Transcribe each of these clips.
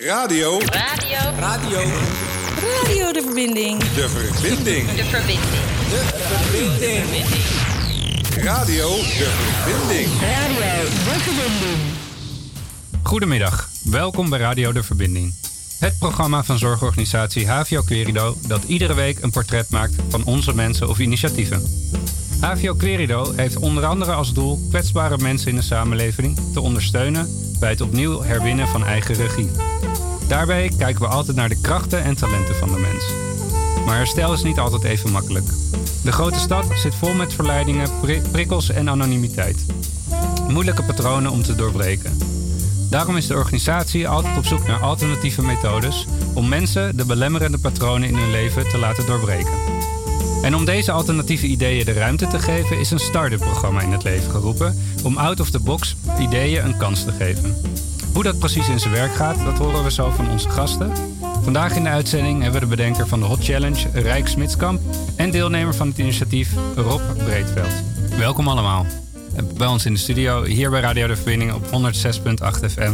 Radio. Radio. Radio. Radio de verbinding. De verbinding. De verbinding. Radio. De verbinding. Radio de verbinding. Goedemiddag, welkom bij Radio De Verbinding. Het programma van zorgorganisatie HVO Querido dat iedere week een portret maakt van onze mensen of initiatieven. HVO Querido heeft onder andere als doel kwetsbare mensen in de samenleving te ondersteunen bij het opnieuw herwinnen van eigen regie. Daarbij kijken we altijd naar de krachten en talenten van de mens. Maar herstel is niet altijd even makkelijk. De grote stad zit vol met verleidingen, pri- prikkels en anonimiteit. Moeilijke patronen om te doorbreken. Daarom is de organisatie altijd op zoek naar alternatieve methodes om mensen de belemmerende patronen in hun leven te laten doorbreken. En om deze alternatieve ideeën de ruimte te geven, is een start-up programma in het leven geroepen om out of the box ideeën een kans te geven. Hoe dat precies in zijn werk gaat, dat horen we zo van onze gasten. Vandaag in de uitzending hebben we de bedenker van de Hot Challenge, Rijk Smitskamp, en deelnemer van het initiatief, Rob Breedveld. Welkom allemaal. Bij ons in de studio, hier bij Radio de Verbinding op 106.8 FM.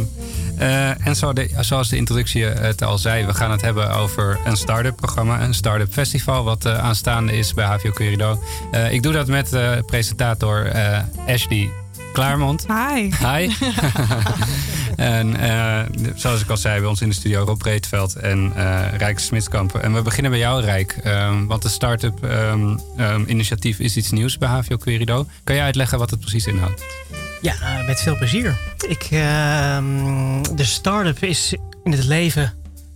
Eh, en zo de- zoals de introductie eh, het al zei, we gaan het hebben over een start-up programma, een start-up festival, wat eh, aanstaande is bij HVO Querido. Ik doe dat met presentator Ashley Klaarmond. Hi. Hi. en eh, zoals ik al zei, bij ons in de studio Rob Breedveld en eh Rijk Smitskamp. En we beginnen bij jou, Rijk. Ehm, want de start-up ehm, ehm, initiatief is iets nieuws bij HVO Querido. Kan jij uitleggen wat het precies inhoudt? Ja, eh, met veel plezier. Ik, ehm, de start-up is in het leven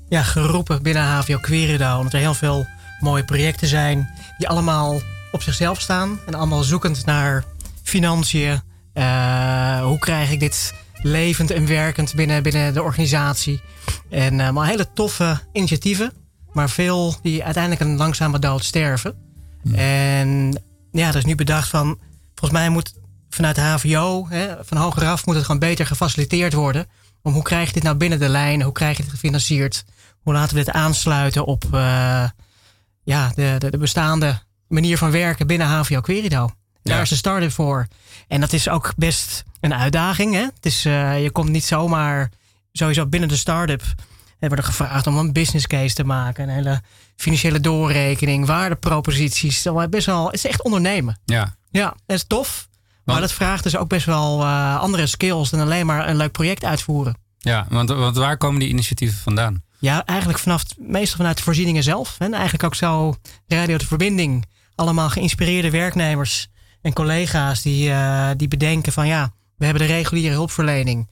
ja, geroepen binnen HVO Querido. Omdat er heel veel mooie projecten zijn die allemaal op zichzelf staan. En allemaal zoekend naar financiën. Eh, hoe krijg ik dit levend en werkend binnen, binnen de organisatie. En eh, maar hele toffe initiatieven. Maar veel die uiteindelijk een langzame dood sterven. En ja, er is nu bedacht van... Volgens mij moet vanuit de HVO, hè, van hogeraf, moet het gewoon beter gefaciliteerd worden. Om hoe krijg je dit nou binnen de lijn? Hoe krijg je dit gefinancierd? Hoe laten we dit aansluiten op eh, ja, de, de, de bestaande manier van werken binnen HVO Querido? Daar is de start-up voor. En dat is ook best een uitdaging. Hè? Het is, eh, je komt niet zomaar sowieso binnen de start-up. Wordt er gevraagd om een business case te maken. Een hele financiële doorrekening, waardeproposities. Best wel, het is echt ondernemen. Ja, Ja, dat is tof. Maar Want- dat vraagt dus ook best wel eh, andere skills dan alleen maar een leuk project uitvoeren. ja want, want waar komen die initiatieven vandaan? Ja, eigenlijk vanaf, meestal vanuit de voorzieningen zelf. En eigenlijk ook zo Radio de Verbinding. Allemaal geïnspireerde werknemers en collega's die, eh, die bedenken van ja, we hebben de reguliere hulpverlening.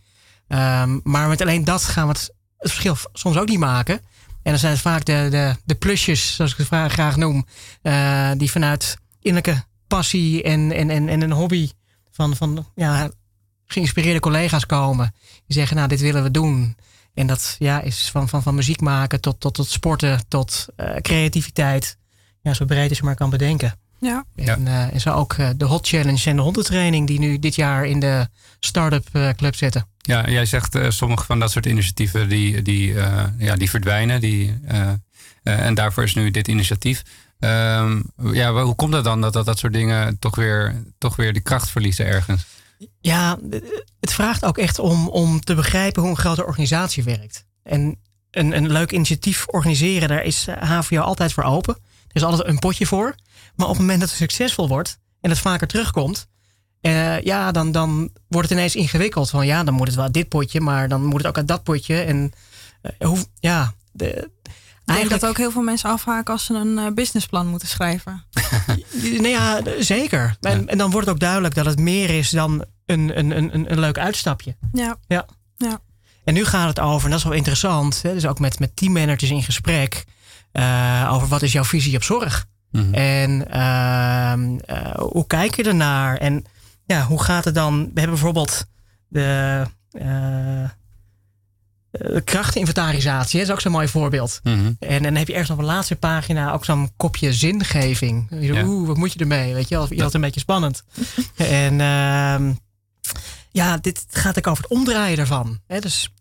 Ehm, maar met alleen dat gaan we het, verschil soms ook niet maken. En dan zijn het vaak de, de, de plusjes, zoals ik het graag noem, eh, die vanuit innerlijke passie en, en, en, en een hobby van, van ja, geïnspireerde collega's komen. Die zeggen, nou, dit willen we doen. En dat ja, is van, van, van muziek maken tot, tot, tot sporten, tot eh, creativiteit. Ja, zo breed als je maar kan bedenken. Ja. En, eh, en zo ook eh, de Hot Challenge en de hondentraining die nu dit jaar in de Startup eh, Club zitten. Ja, jij zegt eh, sommige van dat soort initiatieven die, die, eh, ja, die verdwijnen. Die, en daarvoor is nu dit initiatief. Ehm, ja, hoe komt het dan dat, dat dat soort dingen toch weer, toch weer de kracht verliezen ergens? Ja, het vraagt ook echt om, om te begrijpen hoe een grote organisatie werkt. En een, een leuk initiatief organiseren, daar is HVO altijd voor open. Er is altijd een potje voor. Maar op het moment dat het succesvol wordt en het vaker terugkomt, eh, ja, dan, dan wordt het ineens ingewikkeld. Van ja, dan moet het wel dit potje, maar dan moet het ook uit dat potje. En eh, hoe, ja, de, Ik denk eigenlijk dat ook heel veel mensen afhaken als ze een eh, businessplan moeten schrijven. Nou ja, zeker. En, en dan wordt het ook duidelijk dat het meer is dan een, een, een, een leuk uitstapje. Ja. Ja. Ja. En nu gaat het over, en dat is wel interessant, hè, dus ook met, met teammanagers in gesprek, eh, over wat is jouw visie op zorg? Mhm. En ehm, eh, hoe kijk je ernaar? En ja, hoe gaat het dan? We hebben bijvoorbeeld de, eh, de krachtinventarisatie, hè, dat is ook zo'n mooi voorbeeld. Mhm. En dan heb je ergens op een laatste pagina ook zo'n kopje zingeving. Je Ja. Oeh, wat moet je ermee? Weet je wel, je had een beetje spannend. en ehm, ja, dit gaat ook over het omdraaien daarvan. Hè? Dus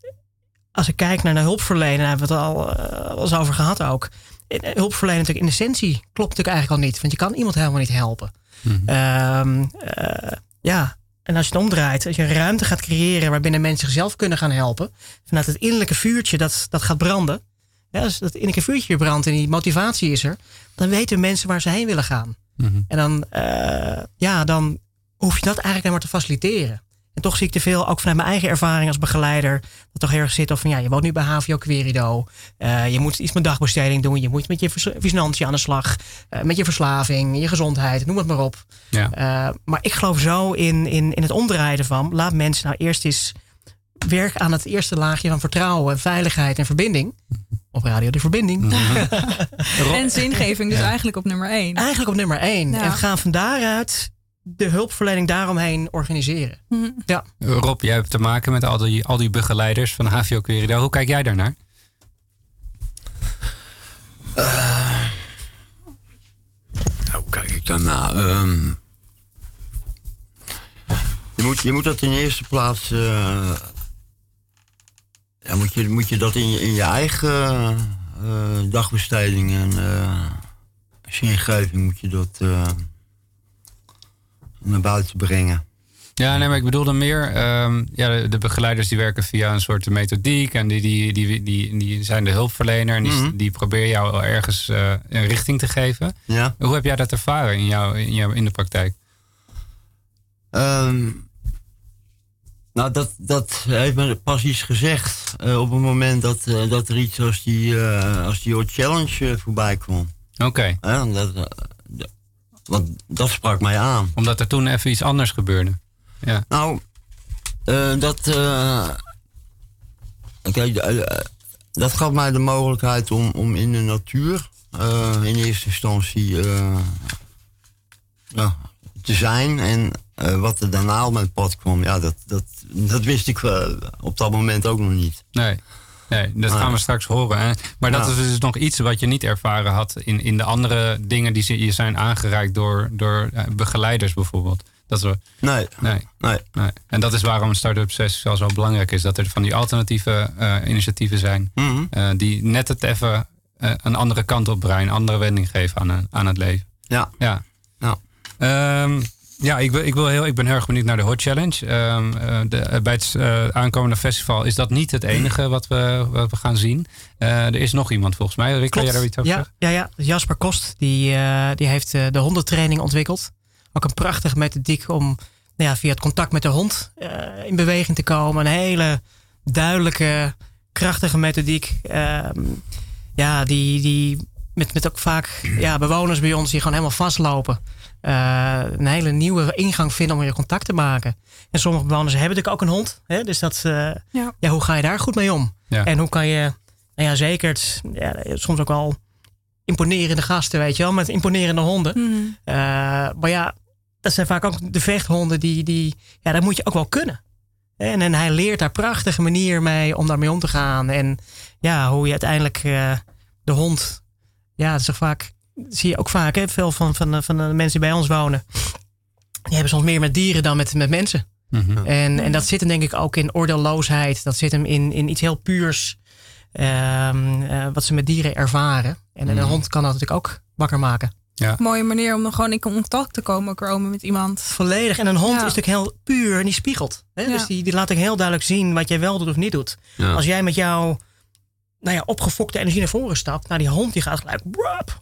als ik kijk naar de hulpverlener, daar hebben we het al eh, wel eens over gehad ook. Eh, Hulpverlenen natuurlijk in essentie klopt natuurlijk eigenlijk al niet. Want je kan iemand helemaal niet helpen. Mhm. Ehm, eh, ja, en als je het omdraait, als je een ruimte gaat creëren waarbinnen mensen zichzelf kunnen gaan helpen, vanuit het innerlijke vuurtje dat, dat gaat branden. Ja, als dat innerlijke vuurtje brandt en die motivatie is er, dan weten mensen waar ze heen willen gaan. Mhm. En dan, eh, ja, dan hoef je dat eigenlijk alleen maar te faciliteren. En toch zie ik te veel, ook vanuit mijn eigen ervaring als begeleider, dat toch heel erg zit of van ja, je woont nu bij HVO Querido. Eh, je moet iets met dagbesteding doen. Je moet met je financiën aan de slag. eh, met je verslaving, je gezondheid, noem het maar op. Ja. Eh, maar ik geloof zo in, in, in het omdraaien ervan. Laat mensen nou eerst eens werken aan het eerste laagje van vertrouwen, en veiligheid en verbinding. Op radio de verbinding. En zingeving dus eigenlijk op nummer één. Eigenlijk op nummer één. Ja. En gaan van daaruit de hulpverlening daaromheen organiseren. Mhm. Ja. Rob, jij hebt te maken met al die, al die begeleiders van HVO Querido. Hoe kijk jij daarnaar? Nou, hoe kijk ik daarna? Ehm, je, moet, je moet dat in de eerste plaats. eh, ja, moet, je, moet je dat in je, in je eigen eh, dagbesteding en eh zingeving moet je dat eh, naar buiten brengen. Ja, nee, maar ik bedoelde meer, ehm, ja, de, de begeleiders die werken via een soort methodiek en die, die, die, die, die zijn de hulpverlener en die, Mhm. die proberen jou wel ergens eh, een richting te geven. Ja. Hoe heb jij dat ervaren in, jou, in, jou, in de praktijk? Ehm, nou, dat, dat heeft me pas iets gezegd eh, op het moment dat, eh, dat er iets als die, als die Hot Challenge voorbij kwam. Oké, dat, d- want dat sprak mij aan. omdat er toen even iets anders gebeurde. Ja, Nou, eh, dat. eh, kijk, eh, dat gaf mij de mogelijkheid om, om in de natuur in eerste instantie ja, te zijn. En wat er daarna op mijn pad kwam, ja, dat, dat, dat wist ik op dat moment ook nog niet. nee. Nee, dat gaan we straks horen. Hè? Maar dat is dus nog iets wat je niet ervaren had in, in de andere dingen die je zijn aangereikt door, door eh, begeleiders bijvoorbeeld. Dat is, Nee, nee. nee. Nee. En dat is waarom een start-up sessie wel zo belangrijk is. Dat er van die alternatieve eh, initiatieven zijn. Mhm. eh, die net het even een andere kant op breien. Een andere wending geven aan, aan het leven. Ja. Ja. Ja. Ehm, ja, ik, wil, ik, wil heel, ik ben heel erg benieuwd naar de Hot Challenge. Ehm, eh, de, eh, bij het eh, aankomende festival is dat niet het enige wat we, wat we gaan zien. Er is nog iemand volgens mij. Rick, kan jij daar iets over ja, zeggen? ja, ja. Jasper Kost, die, die heeft de hondentraining ontwikkeld. Ook een prachtige methodiek om nou ja, via het contact met de hond in beweging te komen. Een hele duidelijke, krachtige methodiek. Ehm, ja, die, die met, met ook vaak ja, bewoners bij ons die gewoon helemaal vastlopen. Eh, een hele nieuwe ingang vinden om weer contact te maken. En sommige bewoners hebben natuurlijk ook een hond. Hè? Dus dat, eh, Ja. ja, hoe ga je daar goed mee om? Ja. En hoe kan je, nou ja, zeker, het, ja, soms ook al imponerende gasten, weet je wel, met imponerende honden. Mhm. Eh, maar ja, dat zijn vaak ook de vechthonden die, die ja, dat moet je ook wel kunnen. En, en hij leert daar prachtige manier mee om daarmee om te gaan. En ja, hoe je uiteindelijk eh, de hond, ja, dat is toch vaak, zie je ook vaak, hè, veel van, van, van de mensen die bij ons wonen. Die hebben soms meer met dieren dan met, met mensen. Mhm. En, en dat zit hem denk ik ook in oordeelloosheid. Dat zit hem in, in iets heel puurs. ehm, eh, wat ze met dieren ervaren. En, en een hond kan dat natuurlijk ook wakker maken. Mooie manier om dan gewoon in contact te komen, komen met iemand. Volledig. En een hond Ja. is natuurlijk heel puur en die spiegelt. Hè? Ja. Dus die, die laat ik heel duidelijk zien wat jij wel doet of niet doet. Ja. Als jij met jouw nou ja, opgefokte energie naar voren stapt. Nou, die hond die gaat gelijk.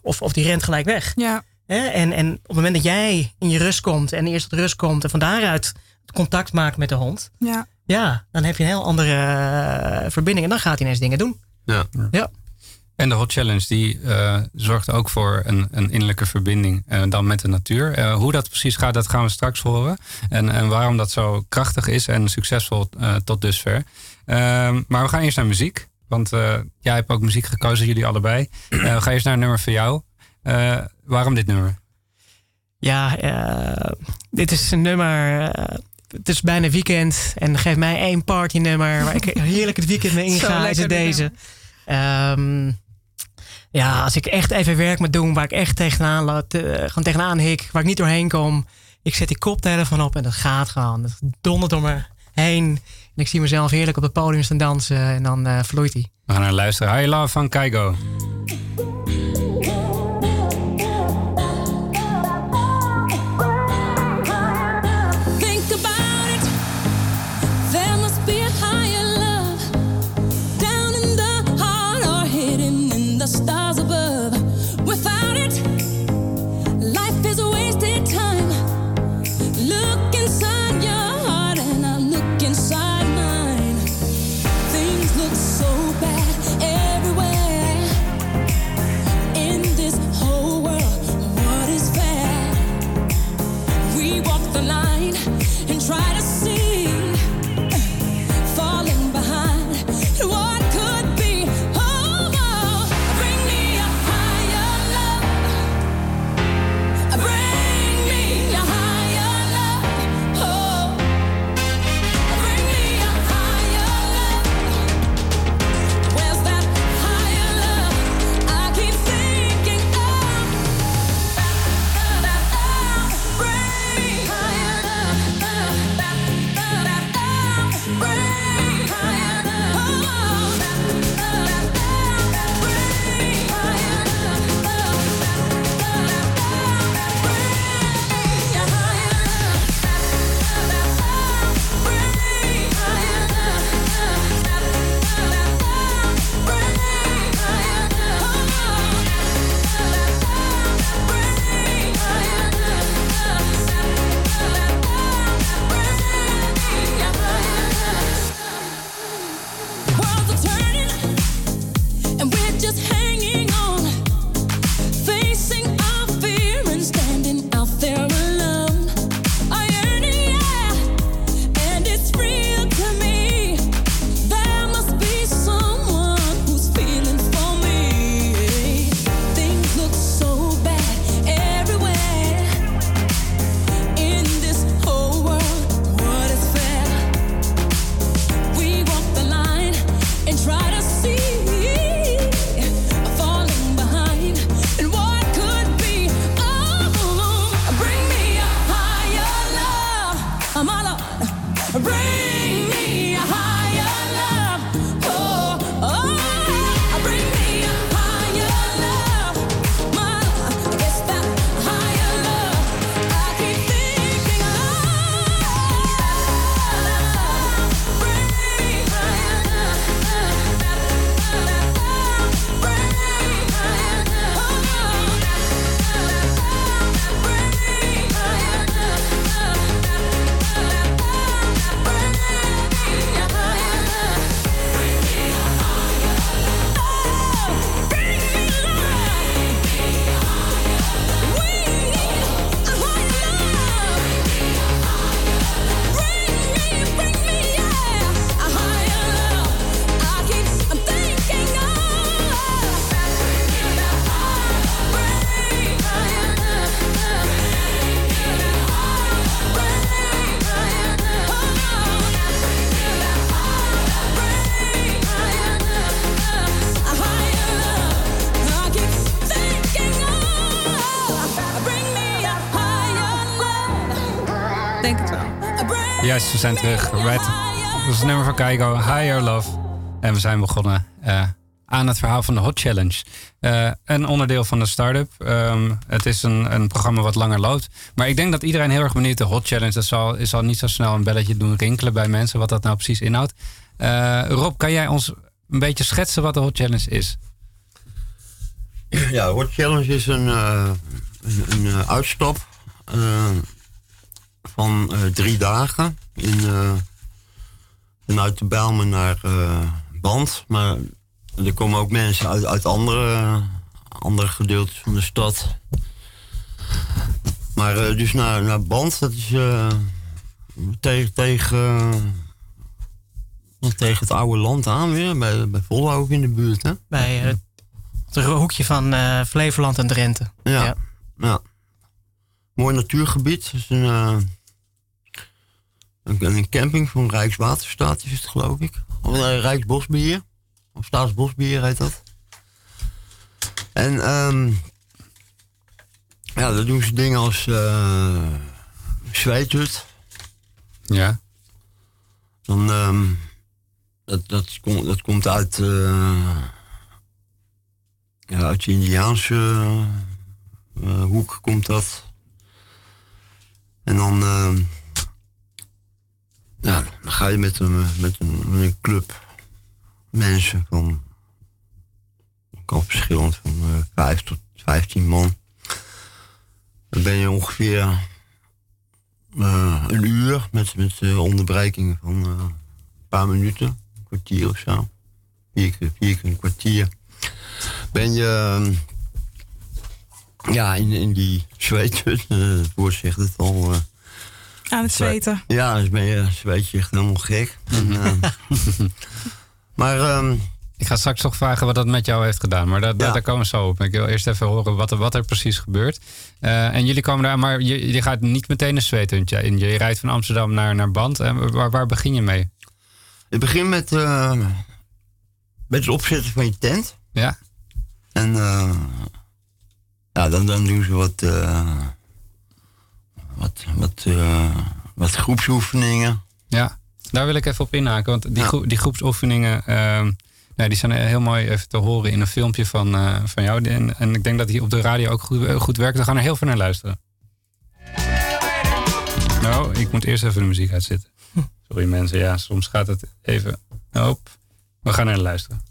Of, of die rent gelijk weg. Ja, Hè? En, en op het moment dat jij in je rust komt. En eerst tot rust komt. En van daaruit contact maakt met de hond. ja. Ja, dan heb je een heel andere eh, verbinding. En dan gaat hij ineens dingen doen. Ja. Ja. En de Hot Challenge die eh, zorgt ook voor een, een innerlijke verbinding eh, dan met de natuur. Eh, hoe dat precies gaat, dat gaan we straks horen. En, en waarom dat zo krachtig is en succesvol eh, tot dusver. Ehm, maar we gaan eerst naar muziek. Want eh, jij hebt ook muziek gekozen, jullie allebei. Eh, we gaan eerst naar een nummer voor jou. Eh, waarom dit nummer? Ja, dit is een nummer. het is bijna weekend. En geef mij één partynummer waar ik heerlijk het weekend mee inga. Is het deze. Ehm, ja, als ik echt even werk moet doen waar ik echt tegenaan, loop, eh, gewoon tegenaan hik, waar ik niet doorheen kom. Ik zet die koptelefoon op en dat gaat gewoon. Dat dondert door me heen. En ik zie mezelf heerlijk op het podium staan dansen. En dan eh, vloeit hij. We gaan naar luisteren. High Love van Keigo. Juist, we zijn terug. Red. Dat is het nummer van Kaigo, Higher Love. En we zijn begonnen eh, aan het verhaal van de Hot Challenge. Eh, een onderdeel van de start-up. Ehm, het is een, een programma wat langer loopt. Maar ik denk dat iedereen heel erg benieuwd de Hot Challenge. Dat zal, zal niet zo snel een belletje doen rinkelen bij mensen. Wat dat nou precies inhoudt. Eh, Rob, kan jij ons een beetje schetsen wat de Hot Challenge is? Ja, Hot Challenge is een, een, uh, uh, van drie dagen in, vanuit de Bijlmer naar Band. Maar er komen ook mensen uit, uit andere, andere gedeeltes van de stad. Maar dus naar, naar Band, dat is tegen, tegen, tegen het oude land aan weer, bij, bij Volhoek in de buurt. Hè? Bij het hoekje van uh, Flevoland en Drenthe. Ja, ja. ja. Mooi natuurgebied. Het is een, uh, een, een, camping van Rijkswaterstaat is het geloof ik. Of uh, Rijksbosbeheer. Of Staatsbosbeheer heet dat. En um, ja, daar doen ze dingen als uh, zweethut. Ja. Dan, um, dat, dat, komt, dat komt uit ja, uit de Indiaanse uh, hoek komt dat. En dan, uh, ja, dan ga je met een, met een, met een club mensen van, kan verschillend, van uh, 5 tot 15 man. Dan ben je ongeveer een uur met, met onderbrekingen van een paar minuten, een kwartier of zo. Vier keer, vier keer een kwartier ben je ja, in, in die zweethut, het woord zegt het al. Uh, Aan het zweten. Ja, dus ben je zweet je echt helemaal gek. en, uh, maar um, ik ga straks toch vragen wat dat met jou heeft gedaan. Maar dat, ja. daar komen we zo op. Ik wil eerst even horen wat er, wat er precies gebeurt. Uh, en jullie komen daar, maar je, je gaat niet meteen een zweethuntje in. Je rijdt van Amsterdam naar, naar Band. En waar, waar begin je mee? Ik begin met, met het opzetten van je tent. Ja. En uh, ja, dan, dan doen ze wat, uh, wat, wat, uh, wat groepsoefeningen. Ja, daar wil ik even op inhaken. Want die, ja. die groepsoefeningen nou, die zijn heel mooi even te horen in een filmpje van, van jou. En, en, ik denk dat die op de radio ook goed, goed werkt. We gaan er heel veel naar luisteren. Nou, ik moet eerst even de muziek uitzetten. Sorry mensen, ja, soms gaat het even... Hop. We gaan er naar luisteren.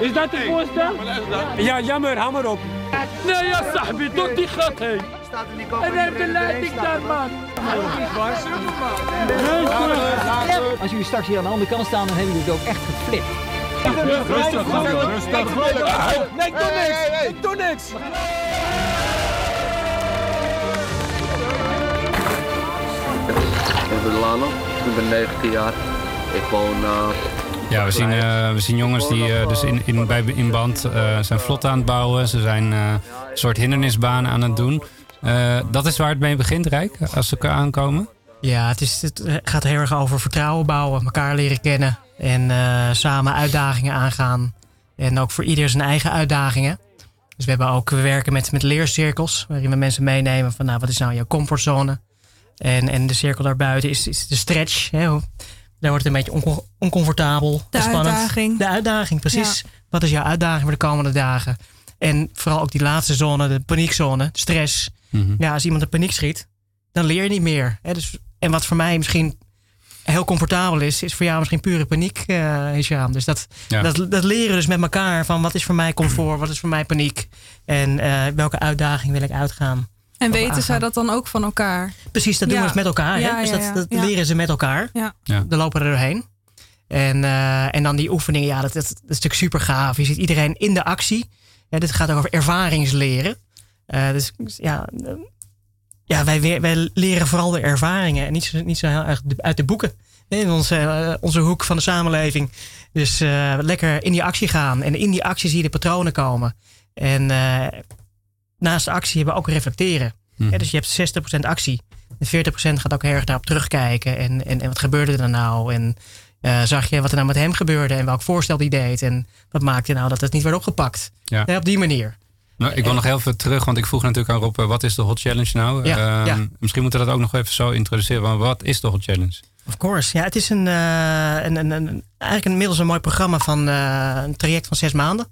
Is dat het voorstel? Ja, jammer, maar op. Nee, ja, sahbi, tot die gat heen. En neem de leiding daar, man. Als jullie straks hier aan de andere kant staan, dan hebben jullie het ook echt geflipt. Rustig, rustig. Nee, ik doe niks. Ik doe niks. Ik ben Lano, ik ben 19 jaar. Ik woon uh, ja, we zien, uh, we zien jongens die uh, dus in, in, bij, in band uh, zijn vlot aan het bouwen. Ze zijn een soort hindernisbanen aan het doen. dat is waar het mee begint, Rijk, als ze aankomen? Ja, het, is, het gaat heel erg over vertrouwen bouwen, elkaar leren kennen. En samen uitdagingen aangaan. En ook voor ieder zijn eigen uitdagingen. Dus we, hebben ook, we werken met, met leercirkels, waarin we mensen meenemen van nou, wat is nou jouw comfortzone? En, en de cirkel daarbuiten is, is de stretch. Hè? Daar wordt het een beetje on oncomfortabel. De spannend. uitdaging. De uitdaging, precies. Ja. Wat is jouw uitdaging voor de komende dagen? En vooral ook die laatste zone, de paniekzone, de stress. Mm -hmm. Ja, als iemand in paniek schiet, dan leer je niet meer. Hè? Dus, en wat voor mij misschien heel comfortabel is, is voor jou misschien pure paniek, uh. Dus dat, ja. dat, dat leren dus met elkaar van wat is voor mij comfort, wat is voor mij paniek. En uh, welke uitdaging wil ik uitgaan. En weten zij dat dan ook van elkaar? Precies, dat doen Ja. we dus met elkaar. Ja, hè? Dus ja, dat, dat Ja. leren ze met elkaar. Ja. Ja. Dan lopen we er doorheen. En, eh, en dan die oefeningen, ja, dat, dat, dat is natuurlijk super gaaf. Je ziet iedereen in de actie. Ja, dit gaat over ervaringsleren. Eh, dus ja, eh, ja wij, we- wij leren vooral de ervaringen. En niet zo, niet zo heel erg uit de boeken. Nee, In onze, onze hoek van de samenleving. Dus eh, lekker in die actie gaan. En in die actie zie je de patronen komen. En eh, naast de actie hebben we ook reflecteren. Mhm. Ja, dus je hebt 60% actie. En 40% gaat ook heel erg daarop terugkijken. En, en, en wat gebeurde er nou? En eh, zag je wat er nou met hem gebeurde en welk voorstel die deed. En wat maakte nou dat het niet werd opgepakt. Ja. op die manier. Nou, ik wil nog heel veel terug, want ik vroeg natuurlijk aan Rob, eh, wat is de Hot Challenge nou? Ja, Ehm, ja. Misschien moeten we dat ook nog even zo introduceren. Wat is de Hot Challenge? Of course. Ja, het is een, eh, een, een, een, eigenlijk inmiddels een mooi programma van een traject van zes maanden.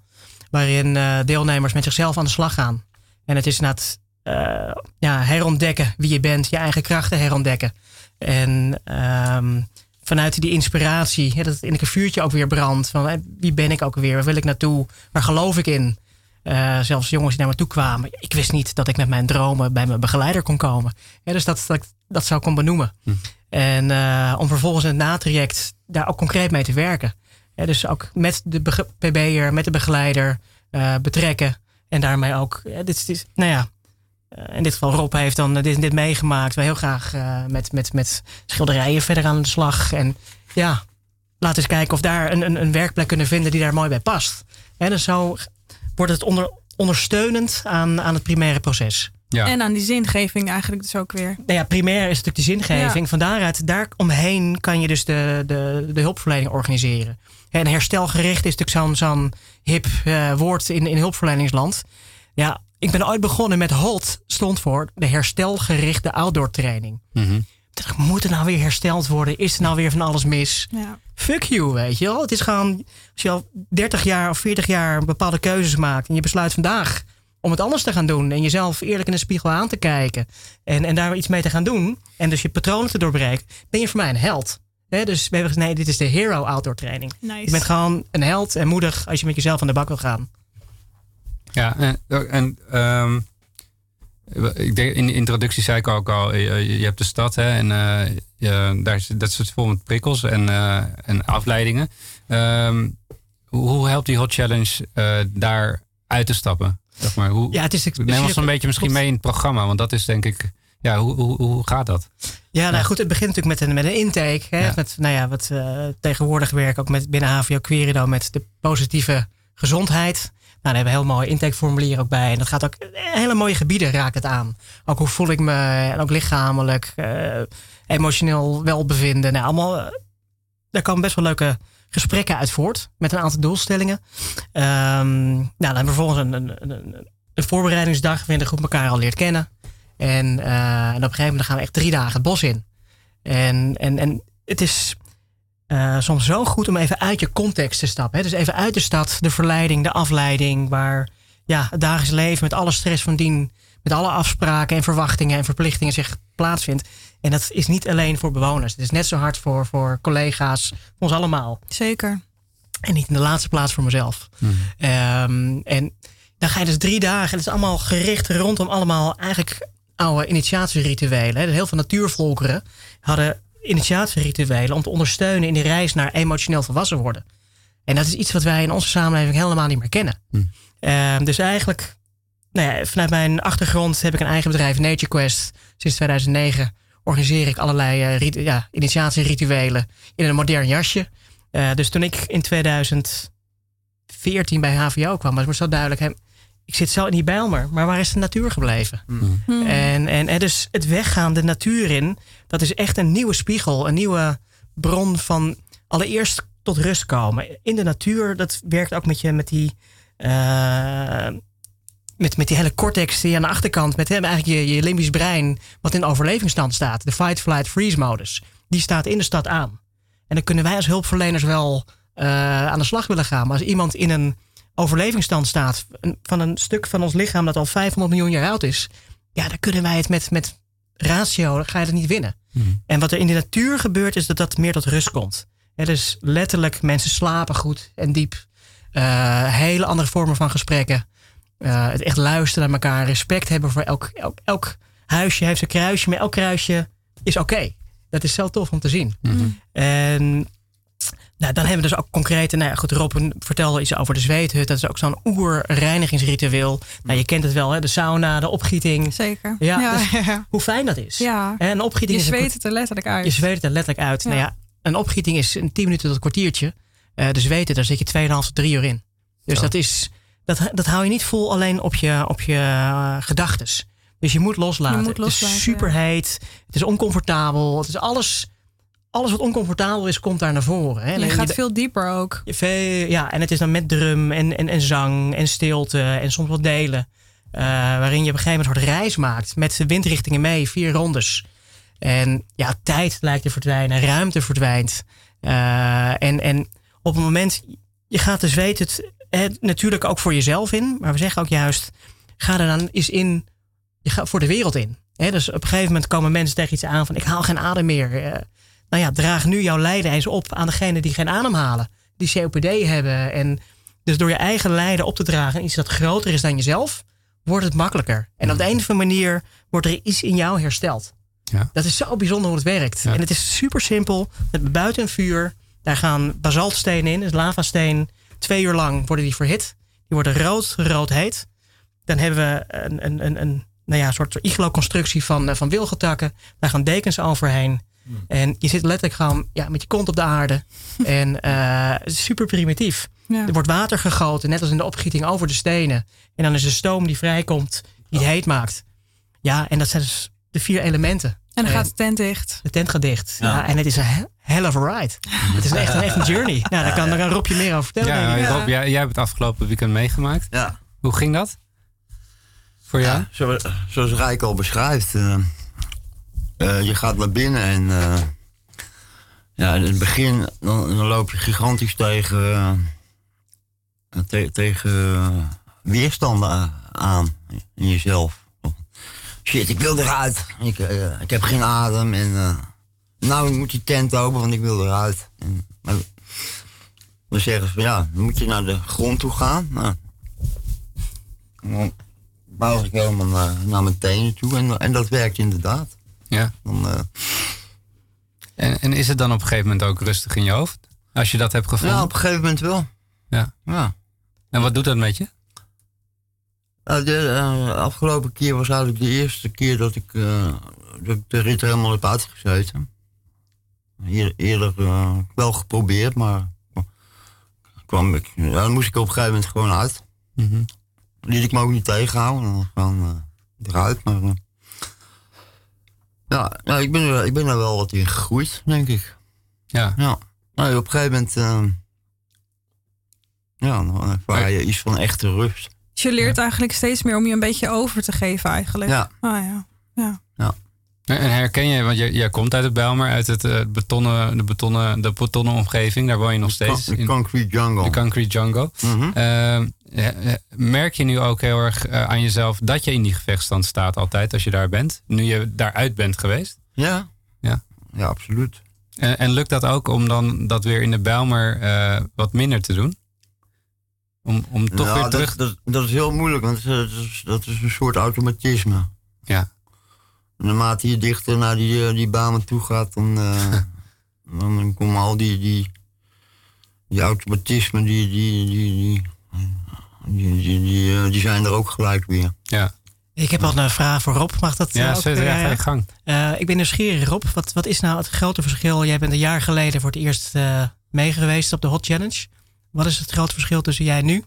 Waarin deelnemers met zichzelf aan de slag gaan. En het is na het eh, ja, herontdekken wie je bent, je eigen krachten herontdekken. En ehm, vanuit die inspiratie, hè, dat het in een vuurtje ook weer brandt. Van hè, wie ben ik ook weer? Waar wil ik naartoe? Waar geloof ik in? Eh, zelfs jongens die naar me toe kwamen. Ik wist niet dat ik met mijn dromen bij mijn begeleider kon komen. Ja, dus dat, dat, ik dat zou kon benoemen. En eh, om vervolgens in het natraject daar ook concreet mee te werken. Ja, dus ook met de PB'er, met de begeleider eh, betrekken. En daarmee ook, dit, is- nou ja, eh, in dit geval Rob heeft dan eh, dit dit meegemaakt. We heel graag eh, met, met, met schilderijen verder aan de slag. En ja, laten eens kijken of daar een, een, een werkplek kunnen vinden die daar mooi bij past. En dus zo wordt het onder, ondersteunend aan, aan het primaire proces. Ja. En aan die zingeving eigenlijk dus ook weer. Nou ja, primair is natuurlijk de zingeving. Ja. Van daaruit, daar omheen kan je dus de, de, de hulpverlening organiseren. En herstelgericht is natuurlijk zo'n zo'n hip eh, woord in, in hulpverleningsland. Ja, ik ben ooit begonnen met HOLT, stond voor de herstelgerichte outdoor training. Mhm. Dacht, Moet er nou weer hersteld worden? Is er nou weer van alles mis? Ja. Fuck you, weet je wel. Het is gewoon, als je al 30 jaar of 40 jaar bepaalde keuzes maakt... en je besluit vandaag om het anders te gaan doen... en jezelf eerlijk in de spiegel aan te kijken... en, en daar iets mee te gaan doen... en dus je patronen te doorbreken... ben je voor mij een held. Hè, dus we hebben gezegd, nee, dit is de hero outdoor training. Nice. Je bent gewoon een held en moedig als je met jezelf aan de bak wil gaan. Ja, en, en ehm, ik denk, in de introductie zei ik ook al, je, je hebt de stad hè, en eh, je, daar is, dat zit vol met prikkels en, eh, en afleidingen. Ehm, hoe, hoe helpt die Hot Challenge eh, daar uit te stappen? Zeg maar, hoe, Ja, het is neem ons een beetje misschien mee in het programma, want dat is denk ik, ja, hoe, hoe, hoe gaat dat? Ja, nou goed, het begint natuurlijk met een, met een intake. Hè? Ja. Met, nou ja, wat eh, tegenwoordig werk ook met binnen HVO Querido met de positieve gezondheid. Nou, daar hebben we een heel mooi intakeformulier ook bij. En dat gaat ook hele mooie gebieden raakt het aan. Ook hoe voel ik me, en ook lichamelijk, eh, emotioneel welbevinden. Nou, allemaal, eh, daar komen best wel leuke gesprekken uit voort. Met een aantal doelstellingen. Ehm, nou, dan hebben we vervolgens een, een, een, voorbereidingsdag waarin de groep elkaar al leert kennen. En, eh, en op een gegeven moment gaan we echt drie dagen het bos in. En, en, en het is eh, soms zo goed om even uit je context te stappen. Hè? Dus even uit de stad, de verleiding, de afleiding. Waar ja, het dagelijks leven met alle stress van dien, met alle afspraken en verwachtingen en verplichtingen zich plaatsvindt. En dat is niet alleen voor bewoners. Het is net zo hard voor, voor collega's, voor ons allemaal. Zeker. En niet in de laatste plaats voor mezelf. Ehm, en dan ga je dus drie dagen. Het is allemaal gericht rondom allemaal eigenlijk oude initiatierituelen. hè. Heel veel natuurvolkeren hadden initiatierituelen om te ondersteunen in die reis naar emotioneel volwassen worden. En dat is iets wat wij in onze samenleving helemaal niet meer kennen. Ehm, dus eigenlijk, nou ja, vanuit mijn achtergrond heb ik een eigen bedrijf, Nature Quest. Sinds 2009 organiseer ik allerlei eh, rit- ja, initiatierituelen in een modern jasje. Eh, dus toen ik in 2014 bij HVO kwam, was het zo duidelijk. Hè, ik zit zo in die Bijlmer, maar waar is de natuur gebleven? En, en, en dus het weggaan de natuur in, dat is echt een nieuwe spiegel, een nieuwe bron van allereerst tot rust komen. In de natuur, dat werkt ook met je, met die. eh, met, met die hele cortex die aan de achterkant, met hè, eigenlijk je, je limbisch brein, wat in overlevingsstand staat. De fight, flight, freeze modus. Die staat in de stad aan. En dan kunnen wij als hulpverleners wel eh, aan de slag willen gaan. Maar als iemand in een overlevingsstand staat van een stuk van ons lichaam dat al 500 miljoen jaar oud is, ja, dan kunnen wij het met, met ratio, dan ga je het niet winnen. En wat er in de natuur gebeurt, is dat dat meer tot rust komt. Het is letterlijk, mensen slapen goed en diep. Eh, hele andere vormen van gesprekken. Eh, het echt luisteren naar elkaar, respect hebben voor elk, elk, elk huisje heeft een kruisje, maar elk kruisje is oké. Dat is zo tof om te zien. En nou, dan hebben we dus ook concrete, nou ja, goed, Rob vertelde iets over de zweethut. Dat is ook zo'n oer-reinigingsritueel. Nou, je kent het wel, hè? de sauna, de opgieting. Zeker. Ja, Ja, dus ja. hoe fijn dat is. Ja. En een opgieting Je is een zweet het er letterlijk uit. je zweet het er letterlijk uit. Ja. Nou ja, een opgieting is een 10 minuten tot een kwartiertje. Eh de zweten, daar zit je 2,5 tot 3 uur in. Dus Zo. dat, is, dat, dat hou je niet vol alleen op je, op je eh, gedachtes. Dus je moet loslaten. Je moet loslaten, het is super heet. Het is oncomfortabel. Het is alles, alles wat oncomfortabel is, komt daar naar voren. Hè. Je gaat veel dieper ook. veel- ja, en het is dan met drum en, en, en zang en stilte en soms wat delen. eh, waarin je op een gegeven moment een soort reis maakt met de windrichtingen mee, vier rondes. En ja, tijd lijkt te verdwijnen, ruimte verdwijnt. Eh, en, en op het moment, je gaat de zweet het, het natuurlijk ook voor jezelf in. Maar we zeggen ook juist, ga er dan eens in, je gaat voor de wereld in. Hè, dus op een gegeven moment komen mensen tegen iets aan van ik haal geen adem meer. Eh, nou ja, draag nu jouw lijden eens op aan degene die geen adem halen. Die COPD hebben. En dus door je eigen lijden op te dragen, iets dat groter is dan jezelf, wordt het makkelijker. En op de een of andere manier wordt er iets in jou hersteld. Ja. Dat is zo bijzonder hoe het werkt. En het is super simpel. Met buiten een vuur. Daar gaan basaltstenen in, dus lavasteen. Twee uur lang worden die verhit. Die worden rood, rood heet. Dan hebben we een, een, een, een nou ja, soort iglo-constructie van, eh, van wilgetakken. Daar gaan dekens overheen. En je zit letterlijk gewoon ja, met je kont op de aarde. en is super primitief. Ja. Er wordt water gegoten, net als in de opgieting over de stenen. En dan is de stoom die vrijkomt, die het heet maakt. Ja, en dat zijn dus de vier elementen. En dan gaat de tent dicht. De tent gaat dicht. Ja. Ja. en het is een hell of a ride. Het is een echt, een echt een journey. Nou, daar kan, daar kan Rob je meer over vertellen. Ja. Rob, jij, jij hebt het afgelopen weekend meegemaakt. Ja. Hoe ging dat? Voor jou? Ja, zo, zoals Rijk al beschrijft. eh, eh, je gaat naar binnen en eh, ja, in het begin dan, dan loop je gigantisch tegen, eh, te- tegen weerstanden aan in jezelf. Shit, ik wil eruit. Ik, ik heb geen adem en eh, nou ik moet die tent open, want ik wil eruit. En, maar, dan zeggen ze van ja, dan moet je naar de grond toe gaan. Nou, dan bouw ik helemaal naar, naar mijn tenen toe en, en dat werkt inderdaad. Ja. Dan, eh, En, en is het dan op een gegeven moment ook rustig in je hoofd? Als je dat hebt gevonden? ja, op een gegeven moment wel. Ja. Ja. En wat doet dat met je? Nou, de eh, afgelopen keer was eigenlijk de eerste keer dat ik, eh, de rit helemaal heb uitgezeten. Eer- Eerder eh, wel geprobeerd, maar kwam ik, ja, dan moest ik op een gegeven moment gewoon uit. Mhm. Liet ik me ook niet tegenhouden, dan gewoon eh, eruit. Maar, eh, ja, ja ik, ben er, ik ben er wel wat in gegroeid, denk ik. Ja. Ja. Nou, op een gegeven moment, ja, dan ervaar je iets van echte rust. Dus je leert eigenlijk steeds meer om je een beetje over te geven eigenlijk. Ja. Oh ja. ja. En en herken je, want jij, jij komt uit het Bijlmer, uit het eh, betonnen, de, betonnen, de betonnen omgeving. Daar woon je nog steeds. De concrete jungle. de concrete jungle. Mhm. Eh, eh, merk je nu ook heel erg eh, aan jezelf dat je in die gevechtstand staat altijd als je daar bent? Nu je daaruit bent geweest? Ja. Ja. Ja, absoluut. En, en lukt dat ook om dan dat weer in de Bijlmer eh, wat minder te doen? Om, om toch Nou, weer terug... Dat, dat, dat is heel moeilijk, want dat is, dat is een soort automatisme. Ja. En naarmate je dichter naar die, eh, die banen toe gaat, dan, eh, dan, dan komen al die, die, die automatismen, die, die, die, die, die, die, die, eh, die zijn er ook gelijk weer. Ja. Ik heb al een vraag voor Rob. Mag dat? Ja, ook? zeker. Ja, ga je gang. Eh, ik ben nieuwsgierig, Rob. Wat, wat is nou het grote verschil? Jij bent een jaar geleden voor het eerst eh meegeweest op de Hot Challenge. Wat is het grote verschil tussen jij nu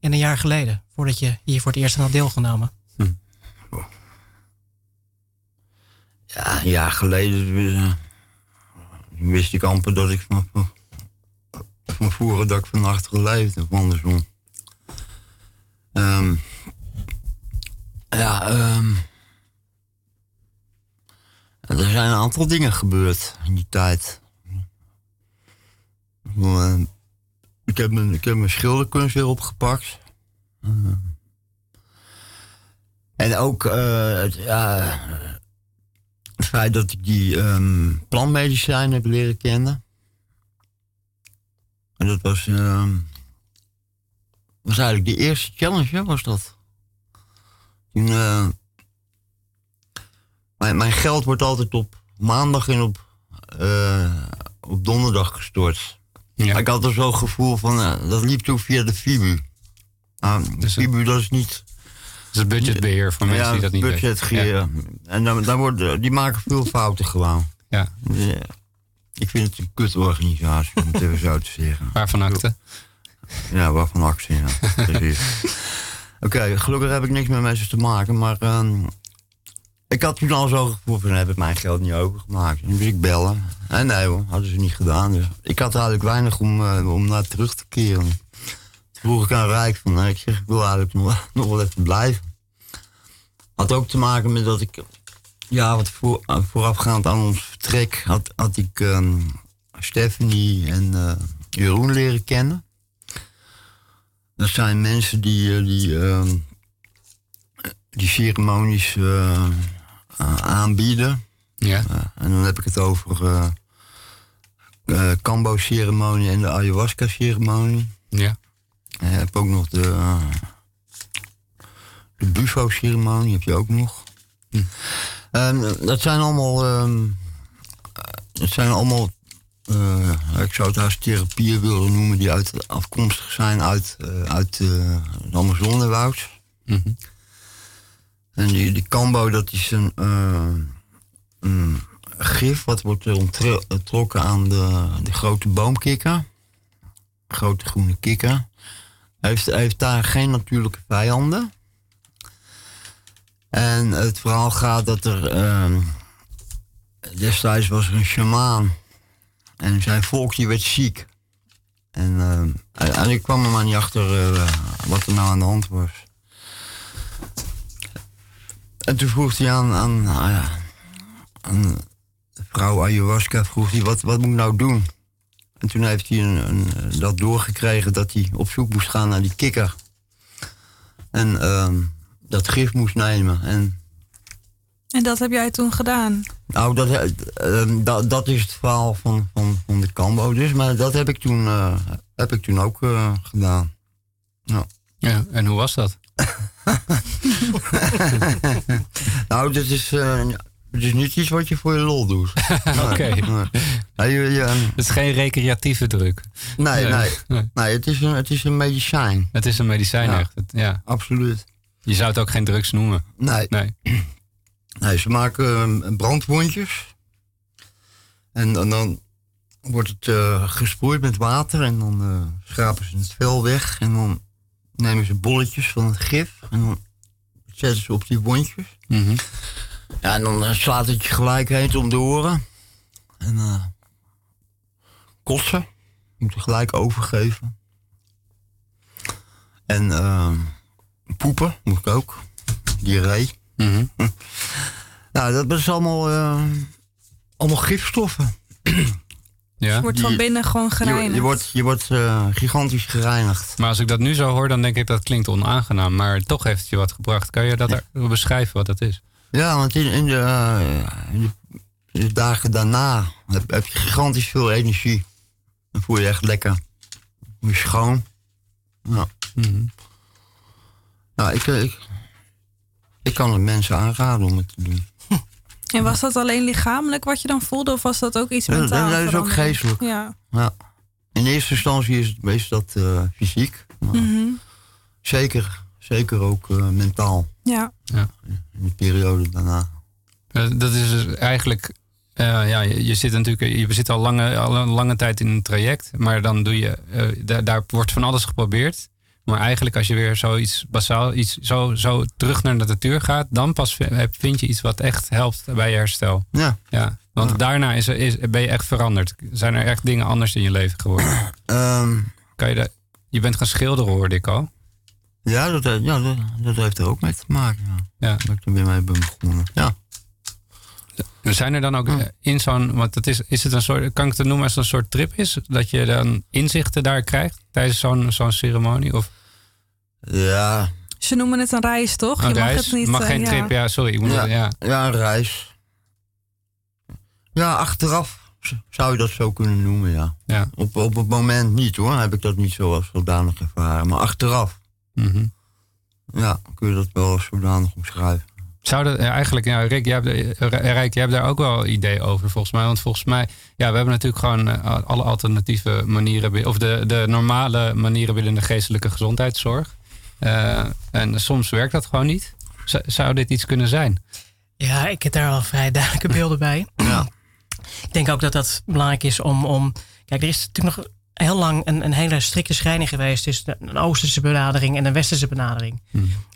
en een jaar geleden? Voordat je hier voor het eerst aan had deelgenomen. Ja, een jaar geleden eh, wist ik amper dat ik van, van, voren dat ik van achteren leefde, of andersom. Ehm, ja, ehm, er zijn een aantal dingen gebeurd in die tijd. Ik heb mijn, ik heb mijn schilderkunst weer opgepakt. Eh, en ook eh, het, ja, het feit dat ik die plantmedicijn heb leren kennen. En dat was, ehm, was eigenlijk de eerste challenge, hè, was dat. Eh, mijn, mijn geld wordt altijd op maandag en op, eh, op donderdag gestort. Ja. Ik had er zo'n gevoel van, eh, dat liep toen via de FIBU. Nou, de Dus, FIBU, dat is niet... Is het budgetbeheer voor mensen ja, die dat niet weten. budgetgeheer. En dan, dan worden, die maken veel fouten gewoon. Ja. Dus, ik vind het een kutorganisatie, om het even zo te zeggen. Waarvan akte? Ja, waarvan actie, ja. Precies. Oké, gelukkig heb ik niks met ze te maken, maar... ehm, ik had toen al zo gevoeld van, heb ik mijn geld niet overgemaakt. Dus ik bellen. En nee hoor, hadden ze niet gedaan. Dus ik had eigenlijk weinig om, eh, om naar terug te keren. Vroeg ik aan Rijk van, nou, ik zeg, ik wil eigenlijk nog, nog wel even blijven. Had ook te maken met dat ik, ja, wat voor, eh, voorafgaand aan ons vertrek, had, had ik ehm, Stephanie en eh, Jeroen leren kennen. Dat zijn mensen die, eh, die, ehm, die ceremonies aanbieden. Ja. En dan heb ik het over Kambo-ceremonie en de ayahuasca-ceremonie. Ja. En je hebt ook nog de, eh, de Bufo-ceremonie, heb je ook nog. En, dat zijn allemaal, ehm, eh, dat zijn allemaal, eh, ik zou het haast therapieën willen noemen, die uit, afkomstig zijn uit, eh, uit eh, het Amazonewoud. Mhm. En die, die Kambo, dat is een, eh, een gif wat wordt onttrokken aan de, de grote boomkikker. Grote groene kikker. Hij heeft, daar geen natuurlijke vijanden. En het verhaal gaat dat er... ehm, destijds was er een shamaan. En zijn volkje werd ziek. En, en ik kwam er maar niet achter eh, wat er nou aan de hand was. En toen vroeg hij aan, aan, vrouw ayahuasca, vroeg hij, wat, wat moet ik nou doen? En toen heeft hij een, een, dat doorgekregen dat hij op zoek moest gaan naar die kikker. En ehm, dat gif moest nemen. En En dat heb jij toen gedaan. nou, dat, eh, ehm, dat, dat is het verhaal van, van, van de Cambo dus. Maar dat heb ik toen, eh, heb ik toen ook eh, gedaan. Ja. ja. En hoe was dat? nou, dit is, eh, het is niet iets wat je voor je lol doet. Oké. Nee, nee. Nee, je- je- Het is geen recreatieve druk. nee, nee. nee het, is een, het is een medicijn. Het is een medicijn Ja. echt. Het- ja. Absoluut. Je zou het ook geen drugs noemen. Nee. Nee. Nee, ze maken eh, brandwondjes. En, dan- dan wordt het eh, gesproeid met water en dan eh, schrapen ze het vel weg. En dan nemen ze bolletjes van het gif en dan zetten ze op die wondjes. Mhm. Ja, en dan eh, slaat het je gelijk heen om de oren. En eh kotsen. Moet je gelijk overgeven. En eh, poepen moet ik ook. Diarree. Mhm. Nou, dat is allemaal, eh, allemaal gifstoffen. Ja. Wordt van Die- binnen gewoon gereinigd. je wordt, je wordt eh, gigantisch gereinigd. Maar als ik dat nu zo hoor, dan denk ik dat klinkt onaangenaam. Maar toch heeft het je wat gebracht. Kan je dat er- beschrijven wat dat is? Ja, want in, in, de, eh, in, de, in de dagen daarna heb, heb je gigantisch veel energie. Dan voel je je echt lekker. Voel je schoon. Ja. Mhm. Nou, ik, eh, ik, ik kan het mensen aanraden om het te doen. En was dat alleen lichamelijk wat je dan voelde? Of was dat ook iets Ja, dat- mentaal? dat is ook geestelijk. Ja. Ja. In eerste instantie is, het, is dat eh, fysiek. Maar Mhm. zeker, zeker ook mentaal. ja. In de periode daarna. Eh, Dat is dus eigenlijk. eh, ja, je, je zit natuurlijk. Je zit al lange, al een lange tijd in een traject. Maar dan doe je. eh, daar, wordt van alles geprobeerd. Maar eigenlijk, als je weer zoiets basaal. Iets zo, zo terug naar de natuur gaat. dan pas vind je iets wat echt helpt bij je herstel. Ja. Ja, want Ja. daarna is, is, ben je echt veranderd. Zijn er echt dingen anders in je leven geworden? Ehm, Kan je, dat, je bent gaan schilderen, hoorde ik al. Ja, dat, eh, ja dat, dat heeft er ook mee te maken. Ja. Ja. Dat ik er weer mee ben begonnen. Ja. Zijn er dan ook eh, in zo'n, want het is, is het een soort, kan ik het noemen als het een soort trip is? Dat je dan inzichten daar krijgt tijdens zo'n zo'n ceremonie? Of Ja, Ze noemen het een reis, toch? een je mag reis? het niet. mag eh, geen trip, ja, sorry. Ik moet Ja. het- ja. ja, een reis. Ja, achteraf zou je dat zo kunnen noemen, ja. Ja. Op, op het moment niet hoor, heb ik dat niet zo als zodanig ervaren. Maar achteraf, Mhm. ja, kun je dat wel als zodanig omschrijven. Zou dat, ja, eigenlijk, ja, Rick, jij hebt, eh, Rijk, jij hebt daar ook wel idee over volgens mij. Want volgens mij, ja, we hebben natuurlijk gewoon eh, alle alternatieve manieren, of de, de normale manieren binnen de geestelijke gezondheidszorg. Eh, en soms werkt dat gewoon niet. Z- zou dit iets kunnen zijn? Ja, ik heb daar wel vrij duidelijke beelden bij. Ja. Ik denk ook dat dat belangrijk is om. om kijk, er is natuurlijk nog heel lang een, een hele strikte scheiding geweest tussen een Oosterse benadering en een Westerse benadering.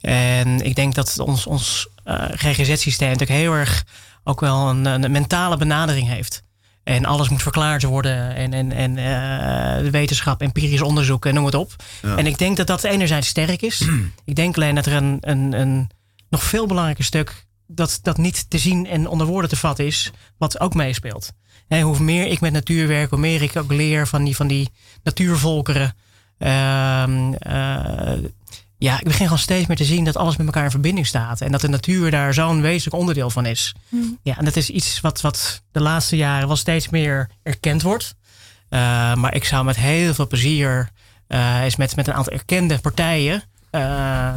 En ik denk dat ons, ons eh, GGZ-systeem natuurlijk heel erg ook wel een, een mentale benadering heeft. En alles moet verklaard worden. En, en, en de wetenschap, empirisch onderzoek en noem het op. Ja. En ik denk dat dat enerzijds sterk is. ik denk alleen dat er een, een, een nog veel belangrijker stuk... Dat, dat niet te zien en onder woorden te vatten is... wat ook meespeelt. Hoe meer ik met natuur werk, hoe meer ik ook leer van die, van die natuurvolkeren... Ehm, eh, ja, ik begin gewoon steeds meer te zien dat alles met elkaar in verbinding staat. En dat de natuur daar zo'n wezenlijk onderdeel van is. Mm. Ja, en dat is iets wat, wat de laatste jaren wel steeds meer erkend wordt. Uh, maar ik zou met heel veel plezier uh, eens met, met een aantal erkende partijen,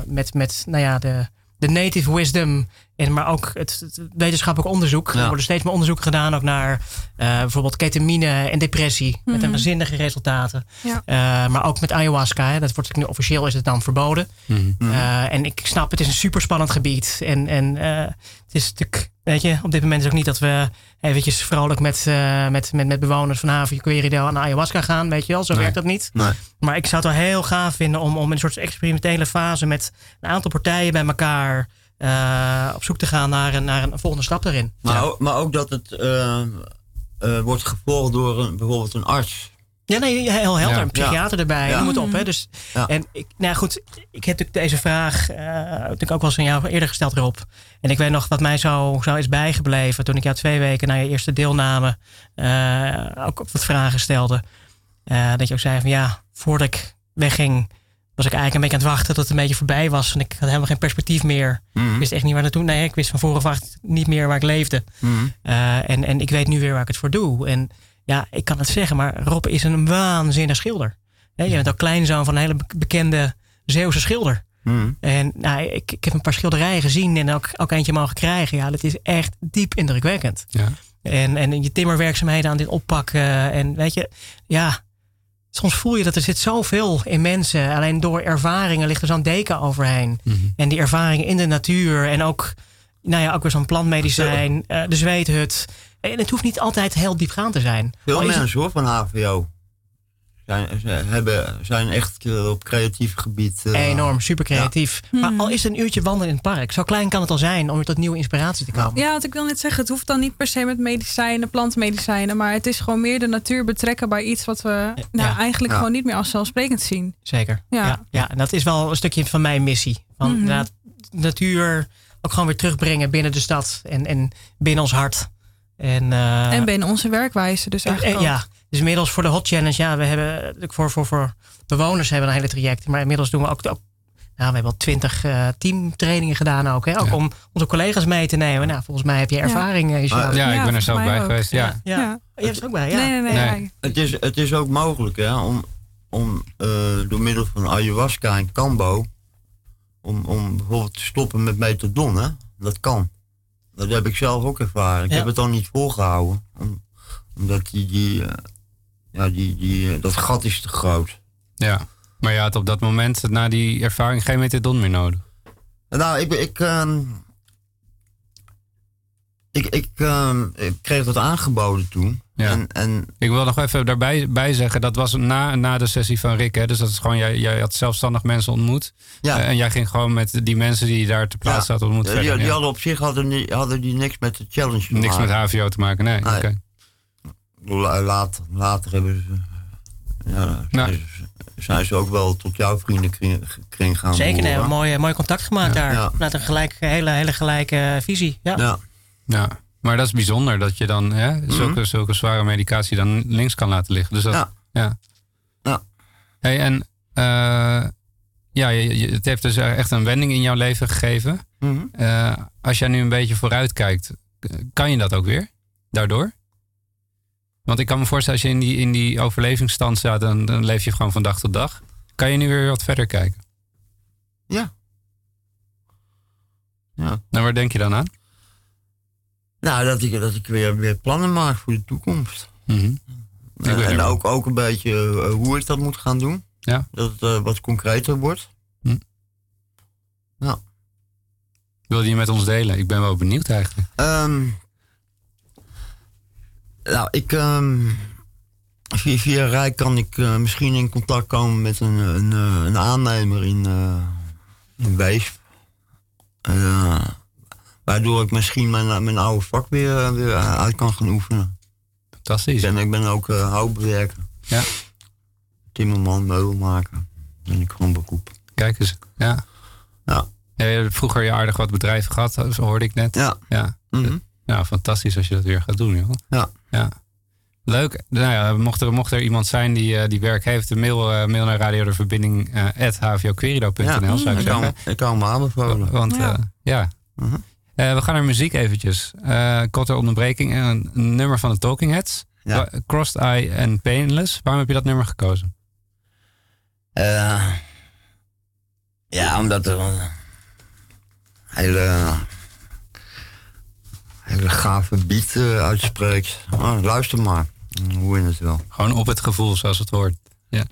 met, met nou ja, de, de native wisdom, en maar ook het, het wetenschappelijk onderzoek. Ja. Er worden steeds meer onderzoeken gedaan ook naar bijvoorbeeld ketamine en depressie, mm -hmm. met een waanzinnige resultaten. Ja. maar ook met ayahuasca, hè, dat wordt nu officieel is het dan verboden. Mm -hmm. en ik snap, het is een super spannend gebied. En, en het is natuurlijk, weet je, op dit moment is ook niet dat we eventjes vrolijk met, uh, met, met, met bewoners van Havio Querido aan ayahuasca gaan. Weet je wel, zo nee. werkt dat niet. Nee. Maar ik zou het wel heel gaaf vinden om, om in een soort experimentele fase met een aantal partijen bij elkaar uh, op zoek te gaan naar een, naar een volgende stap daarin. Maar, ja. maar ook dat het uh, wordt gevolgd door een, bijvoorbeeld een arts. Ja, nee, heel helder. Ja. Een psychiater erbij, Ja. noem het op. Hè. Dus, En ik, nou goed, ik heb natuurlijk deze vraag uh, natuurlijk ook wel eens aan jou eerder gesteld, Rob. En ik weet nog wat mij zo, zo is bijgebleven toen ik jou twee weken na je eerste deelname uh, ook wat vragen stelde. Uh, dat je ook zei van ja, voordat ik wegging, was ik eigenlijk een beetje aan het wachten tot het een beetje voorbij was. En ik had helemaal geen perspectief meer. Mhm. Mm. Ik wist echt niet waar naartoe. Nee, ik wist van achter niet meer waar ik leefde. Mm. en, en ik weet nu weer waar ik het voor doe. En ja, ik kan het zeggen, maar Rob is een waanzinnig schilder. je bent ook kleinzoon van een hele bekende Zeeuwse schilder. Mm. En nou, ik, ik heb een paar schilderijen gezien en ook, ook eentje mogen krijgen. Ja, dat is echt diep indrukwekkend. Ja. En, en je timmerwerkzaamheden aan dit oppakken. En weet je, ja, soms voel je dat er zit zoveel in mensen. Alleen door ervaringen ligt er zo'n deken overheen. Mhm. En die ervaringen in de natuur en ook, nou ja, ook weer zo'n plantmedicijn, uh, de zweethut. En het hoeft niet altijd heel diepgaand te zijn. Veel mensen hoor van HVO zijn, ze hebben, zijn echt op creatief gebied. Uh, Enorm, super creatief. Ja. Maar Mhm. al is het een uurtje wandelen in het park, zo klein kan het al zijn om weer tot nieuwe inspiratie te komen. Ja, want ik wil net zeggen, het hoeft dan niet per se met medicijnen, plantmedicijnen, maar het is gewoon meer de natuur betrekken bij iets wat we nou, Ja. eigenlijk Ja. gewoon niet meer als zelfsprekend zien. Zeker. Ja. Ja. Ja, en dat is wel een stukje van mijn missie. Van inderdaad, de natuur ook gewoon weer terugbrengen binnen de stad en, en binnen ons hart. En, uh, en binnen onze werkwijze dus eigenlijk en. Ja, dus inmiddels voor de Hot Challenge, ja, we hebben voor, voor, voor bewoners hebben we een hele traject. Maar inmiddels doen we ook, ook nou, we hebben al twintig uh, teamtrainingen gedaan ook. Hè? Ook Ja. om onze collega's mee te nemen. Nou, volgens mij heb je ervaring. Ja, ja, ja, ik ben er zelf bij ook. geweest. Ja. ja. ja. Je hebt er ook bij, ja. Nee, nee, nee. Nee. nee. Het, is, het is ook mogelijk hè, om, om uh, door middel van ayahuasca en kambo, om, om bijvoorbeeld te stoppen met metadon. Hè? Dat kan. Dat heb ik zelf ook ervaren. Ik Ja. heb het dan niet volgehouden. Om, omdat die, die, uh, ja, die, die, uh, dat gat is te groot. ja. Maar je had op dat moment, na die ervaring, geen methadon meer nodig. Nou, ik, ik, uh, ik, ik, uh, ik, kreeg dat aangeboden toen. Ja. En, en, Ik wil nog even daarbij bij zeggen, dat was na, na de sessie van Rick. Hè? Dus dat is gewoon, jij, jij had zelfstandig mensen ontmoet. ja, Uh, en jij ging gewoon met die mensen die daar te plaatsen Ja. hadden ontmoet die, verder. die ja. hadden op zich hadden die, hadden die niks met de challenge te Niks met maken. HVO te maken, nee. La- Later, later hebben ze. Ja, Nou. zijn, ze, ook wel tot jouw vriendenkring kring gaan. Zeker, nee, hebben behoren. mooi, mooi contact gemaakt Ja. daar. Ja. Vanuit een gelijk, hele, hele gelijke visie. Ja. Ja. Maar dat is bijzonder dat je dan hè, zulke, zulke zware medicatie dan links kan laten liggen. Dus dat, Ja. ja. Ja. Hey, en uh, ja, je, je, het heeft dus echt een wending in jouw leven gegeven. Mhm. Uh, als jij nu een beetje vooruit kijkt, kan je dat ook weer? Daardoor? Want ik kan me voorstellen, als je in die, in die overlevingsstand staat, dan, dan leef je gewoon van dag tot dag. Kan je nu weer wat verder kijken? Ja. Ja. Nou, waar denk je dan aan? Nou, dat ik, dat ik weer, weer plannen maak voor de toekomst. Mm -hmm. Uh, en ook, ook een beetje uh, hoe ik dat moet gaan doen. Ja. Dat het uh, wat concreter wordt. Hm. Ja. Wil je die met ons delen? Ik ben wel benieuwd eigenlijk. Um, nou, ik. Um, via, via Rijk kan ik misschien in contact komen met een, een, een aannemer in, in Weesp. Waardoor ik misschien mijn, mijn oude vak weer, eh, weer uit kan gaan oefenen. Fantastisch. Ben, ik ben ook uh, houtbewerker. Ja. Timmerman, meubelmaker. Ben ik gewoon beroep. Kijk eens, ja. Ja. ja je hebt vroeger je aardig wat bedrijven gehad, zo hoorde ik net. Ja. Ja, Mhm. ja fantastisch als je dat weer gaat doen, joh. Ja. ja. Leuk. Nou ja, mocht er, mocht er iemand zijn die, eh, die werk heeft, de mail, eh, mail naar radio de verbinding eh zou ik ik zeggen. kan, ik kan me aanbevolen. Want Ja. ja, ja. Eh, we gaan naar muziek eventjes. Eh korte onderbreking. Een, een nummer van de Talking Heads. Ja. Crossed Eye en Painless. Waarom heb je dat nummer gekozen? Eh, ja, omdat er een hele, hele gave beat uitspreekt. Oh, luister maar. Hoor je het wel. Gewoon op het gevoel zoals het hoort. Ja.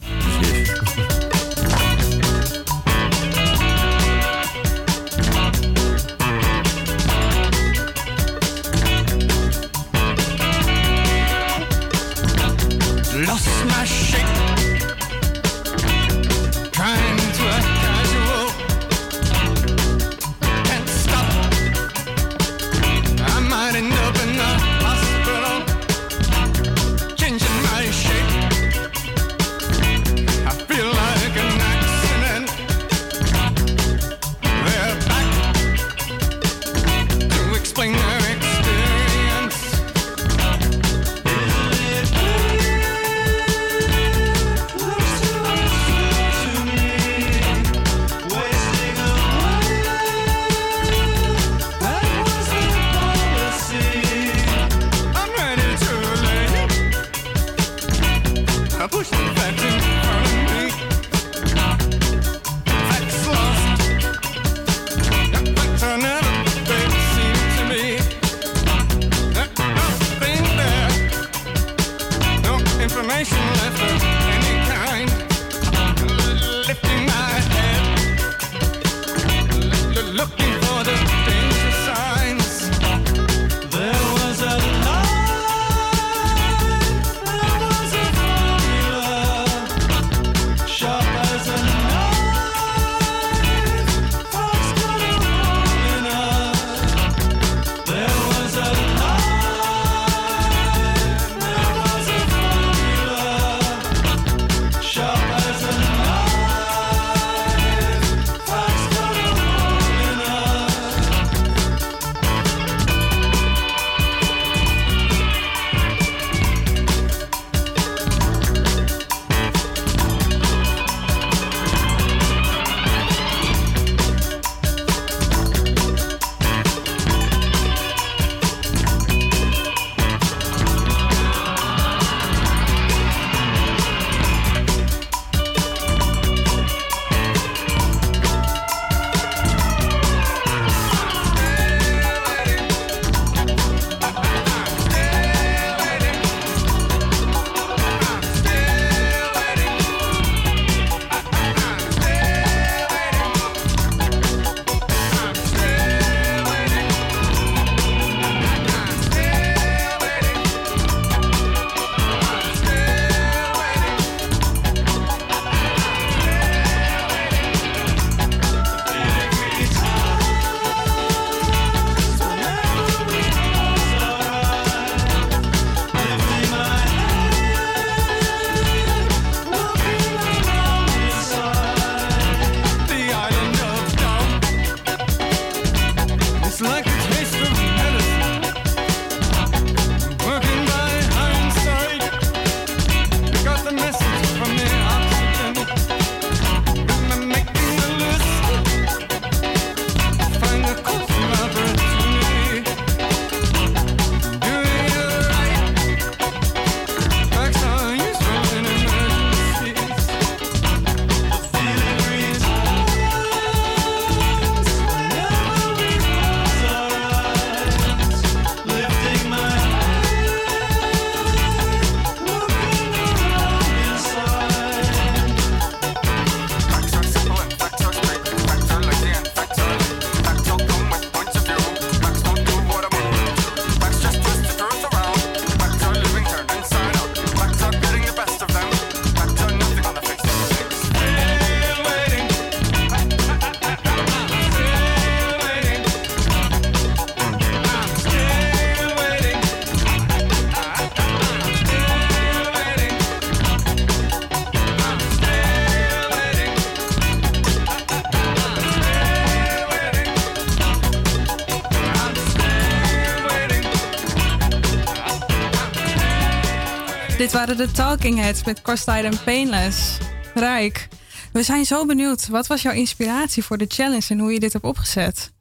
De Talking Heads met Cross-Tide en Painless. Rijk, we zijn zo benieuwd. Wat was jouw inspiratie voor de challenge en hoe je dit hebt opgezet?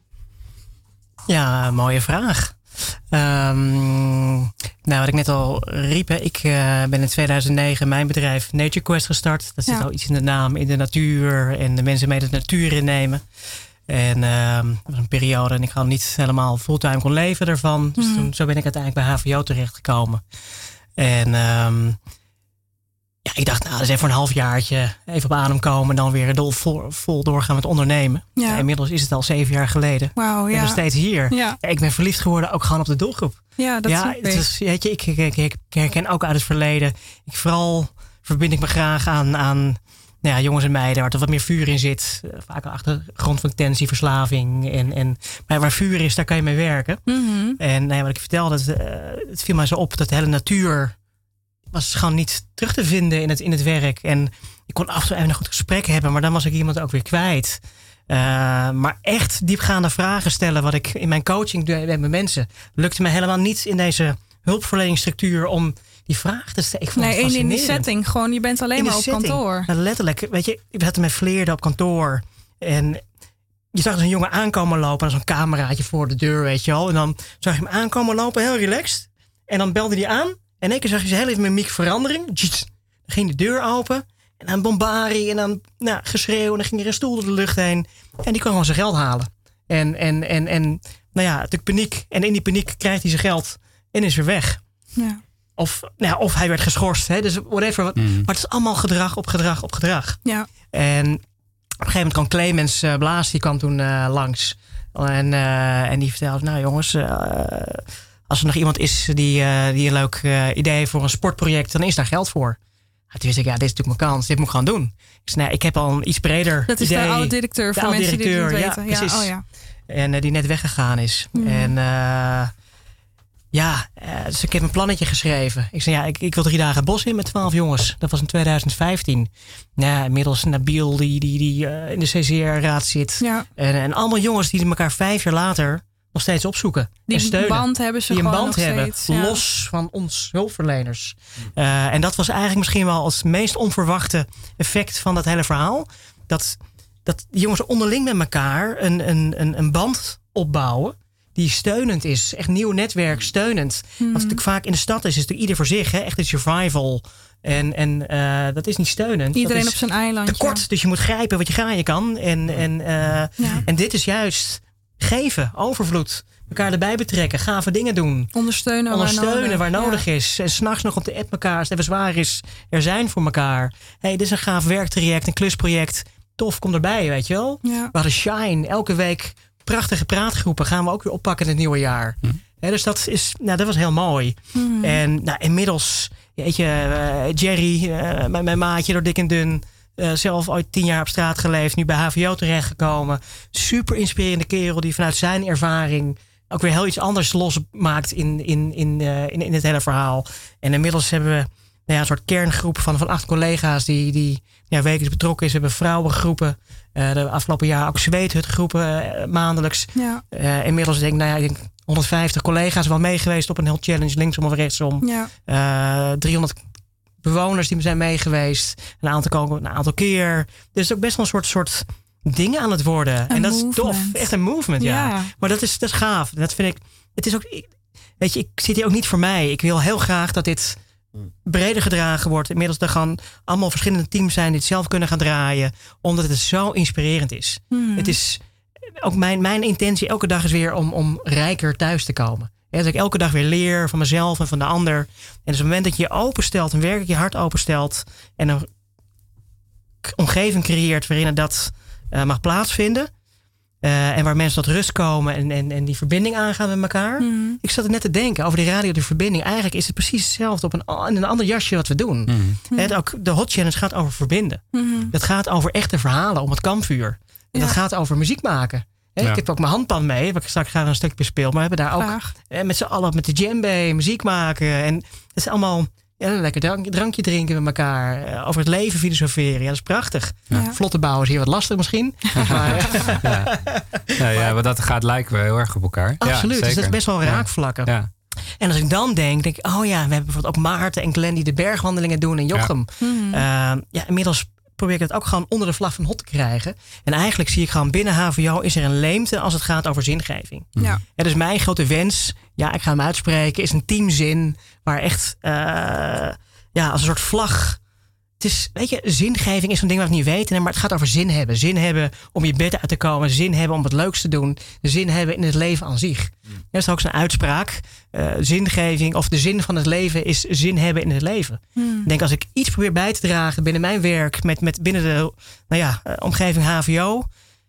Ja, mooie vraag. Ehm, nou, wat ik net al riep, hè, ik eh, ben in 2009 mijn bedrijf Nature Quest gestart. Dat zit Ja. al iets in de naam, in de natuur en de mensen mee de natuur innemen. En ehm, dat was een periode en ik gewoon niet helemaal fulltime kon leven ervan. Dus Mhm. toen, zo ben ik uiteindelijk bij HVO terechtgekomen. En ehm, ja, ik dacht, nou, dat is even voor een halfjaartje even op adem komen en dan weer dol, vol, vol doorgaan met ondernemen. Ja. Ja, inmiddels is het al zeven jaar geleden. Wauw, Ik ben ja. nog steeds hier. Ja. Ik ben verliefd geworden ook gewoon op de doelgroep. Ja, dat ja, het is, weet je, ik, ik, ik, ik herken ook uit het verleden. Ik, vooral verbind ik me graag aan, aan nou ja, jongens en meiden waar er wat meer vuur in zit. Eh, Vaak een achtergrond van tensie, verslaving. En, en, maar waar vuur is, daar kan je mee werken. Mhm. En nou ja, wat ik vertelde, het, eh, het viel mij zo op dat de hele natuur was gewoon niet terug te vinden in het, in het werk. En ik kon af en toe even een goed gesprek hebben, maar dan was ik iemand ook weer kwijt. Eh, maar echt diepgaande vragen stellen, wat ik in mijn coaching doe met mijn mensen, lukte me helemaal niet in deze hulpverleningsstructuur om die vragen te stellen. Ik vond Nee, het één in die setting. Gewoon, je bent alleen In maar op setting. kantoor. Nou, letterlijk, weet je, we hadden met vleerden op kantoor. En je zag dus een jongen aankomen lopen. En zo'n cameraatje voor de deur, weet je wel. En dan zag je hem aankomen lopen, heel relaxed. En dan belde hij aan. En in één keer zag je zijn hele mimiek verandering. Dan ging de deur open. En dan bombarie. En dan nou, geschreeuw. En dan ging er een stoel door de lucht heen. En die kon gewoon zijn geld halen. En, en, en, en nou ja, natuurlijk paniek. En in die paniek krijgt hij zijn geld. En is weer weg. Ja. Of, nou ja, of hij werd geschorst. Hè? Dus whatever. Wat- Maar het is allemaal gedrag op gedrag op gedrag. Ja. En op een gegeven moment kwam Clemens eh, Blaas, die kwam toen eh, langs. En, eh, en die vertelde, nou jongens, eh, als er nog iemand is die, eh, die een leuk eh, idee heeft voor een sportproject, dan is daar geld voor. Ja, toen wist ik, ja, dit is natuurlijk mijn kans, dit moet ik gewoon doen. Ik zei, nou, ik heb al een iets breder Dat is idee. de oude directeur, voor mensen die het niet weten. Ja, precies. oh ja. En die net weggegaan is. Mhm. En eh, ja, eh, dus ik heb een plannetje geschreven. Ik zei, ja, ik, ik wil drie dagen het bos in met twaalf jongens. Dat was in 2015. Nou, ja, inmiddels Nabil, die, die, die eh, in de CCR-raad zit. Ja. En, en allemaal jongens die elkaar vijf jaar later nog steeds opzoeken. Die en steunen. band hebben ze die een band hebben, steeds, ja. los van ons hulpverleners. Eh, en dat was eigenlijk misschien wel het meest onverwachte effect van dat hele verhaal. Dat, dat die jongens onderling met elkaar een, een, een, een band opbouwen. Die steunend is. Echt nieuw netwerk, steunend. Mhm. Wat natuurlijk vaak in de stad is, is natuurlijk ieder voor zich. Hè? Echt een survival. En, en eh, dat is niet steunend. Iedereen op zijn eilandje. Tekort. Dus je moet grijpen wat je graaien kan. En, en, eh, en dit is juist geven, overvloed. Elkaar erbij betrekken, gave dingen doen. Ondersteunen, Ondersteunen waar nodig, waar nodig ja. is. En s'nachts nog op de app elkaar, als het even zwaar is, er zijn voor elkaar. hey, dit is een gaaf werktraject, een klusproject. Tof, kom erbij, weet je wel. We hadden Shine, elke week prachtige praatgroepen. Gaan we ook weer oppakken in het nieuwe jaar. Hè, dus dat, is, nou, dat was heel mooi. Mhm. En nou, inmiddels, weet je, eh, Jerry, eh, mijn, mijn maatje door dik en dun. eh, zelf ooit tien jaar op straat geleefd, nu bij HVO terechtgekomen. Super inspirerende kerel die vanuit zijn ervaring ook weer heel iets anders losmaakt in, in, in, eh, in, in het hele verhaal. En inmiddels hebben we nou ja, een soort kerngroep van, van acht collega's die, die ja, wekelijks betrokken is. We hebben vrouwengroepen. eh, de afgelopen jaar ook zweethutgroepen eh, maandelijks. Ja. Eh, inmiddels denk ik, nou ja, ik denk 150 collega's wel meegeweest op een heel challenge, linksom of rechtsom. Ja. Eh, 300 bewoners die zijn meegeweest. Een aantal komen een aantal keer. Dus het is ook best wel een soort, soort dingen aan het worden. en dat is tof. Echt een movement, ja. Ja. Maar dat is, dat is gaaf. Dat vind ik. Het is ook. Weet je, ik zit hier ook niet voor mij. Ik wil heel graag dat dit breder gedragen wordt. Inmiddels er gaan allemaal verschillende teams zijn die het zelf kunnen gaan draaien. Omdat het zo inspirerend is. Mhm. Het is ook mijn, mijn intentie elke dag is weer om, om rijker thuis te komen. Ja, dat ik elke dag weer leer van mezelf en van de ander. En dus op het moment dat je je openstelt en werkelijk je hart openstelt. En een omgeving creëert waarin dat eh, mag plaatsvinden. Eh, en waar mensen tot rust komen en, en, en die verbinding aangaan met elkaar. Mhm. Ik zat er net te denken over die radio, de verbinding. Eigenlijk is het precies hetzelfde op een, in een ander jasje wat we doen. Het, ook de Hot Challenge gaat over verbinden. Mhm. Het gaat over echte verhalen om het kampvuur. En dat gaat over muziek maken. Hè, Ja. Ik heb ook mijn handpan mee, waar ik straks graag een stukje bespeel. Maar we hebben daar ook hè, met z'n allen met de djembe muziek maken. En het is allemaal ja, een lekker drank- drankje drinken met elkaar. eh, Over het leven filosoferen. Ja, dat is prachtig. Ja. Vlotte bouwen is hier wat lastig misschien. maar, Ja, ja, maar dat gaat lijken we heel erg op elkaar. Absoluut, Ja, dus dat is best wel Ja. raakvlakken. Ja. En als ik dan denk, denk ik, oh ja, we hebben bijvoorbeeld ook Maarten en Glenn die de bergwandelingen doen in Jochem. Ja, ja inmiddels probeer ik het ook gewoon onder de vlag van hot te krijgen. En eigenlijk zie ik gewoon binnen HVO is er een leemte als het gaat over zingeving. Ja. Het is mijn grote wens, ja, ik ga hem uitspreken, is een teamzin waar echt eh, ja, als een soort vlag. Het is, weet je, zingeving is zo'n ding wat ik niet weet. Maar het gaat over zin hebben. Zin hebben om je bed uit te komen. Zin hebben om het leukste te doen. Zin hebben in het leven aan zich. Er is ook zo'n uitspraak. eh, zingeving of de zin van het leven is zin hebben in het leven. Ik denk als ik iets probeer bij te dragen binnen mijn werk. Met, met binnen de nou ja, eh, omgeving HVO.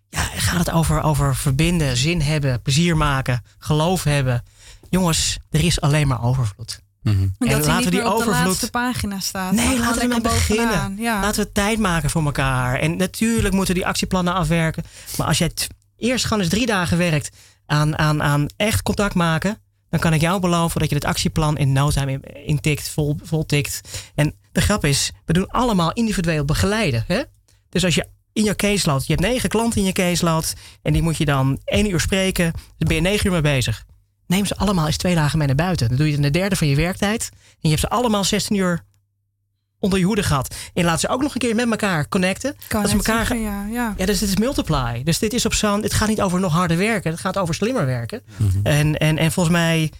Ja, gaat het over, over verbinden, zin hebben, plezier maken, geloof hebben. Jongens, er is alleen maar overvloed. En En dat laten niet we die op de overvloed. laatste pagina staat. Nee, laten we beginnen. Ja. Laten we tijd maken voor elkaar. En natuurlijk moeten we die actieplannen afwerken. Maar als jij het eerst gewoon eens drie dagen werkt aan, aan, aan echt contact maken. Dan kan ik jou beloven dat je het actieplan in no time in- intikt, vol, voltikt. En de grap is, we doen allemaal individueel begeleiden. Hè? Dus als je in je caseload, je hebt negen klanten in je caseload. En die moet je dan één uur spreken. Dan ben je negen uur mee bezig. Neem ze allemaal eens twee dagen mee naar buiten. Dan doe je het in de derde van je werktijd. En je hebt ze allemaal 16 uur onder je hoede gehad. En laat ze ook nog een keer met elkaar connecten. Kan dat ze elkaar zeggen, ja, ja. ja, dus dit is multiply. Dus dit is op zo'n. Het gaat niet over nog harder werken. Het gaat over slimmer werken. En, en, en volgens mij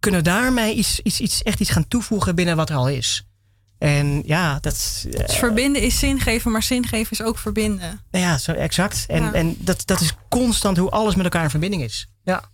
kunnen we daarmee iets, iets, iets, echt iets gaan toevoegen binnen wat er al is. En ja, dat. eh, Dus verbinden is zin geven, maar zin geven is ook verbinden. nou ja, zo exact. En, Ja. en dat, dat is constant hoe alles met elkaar in verbinding is. Ja.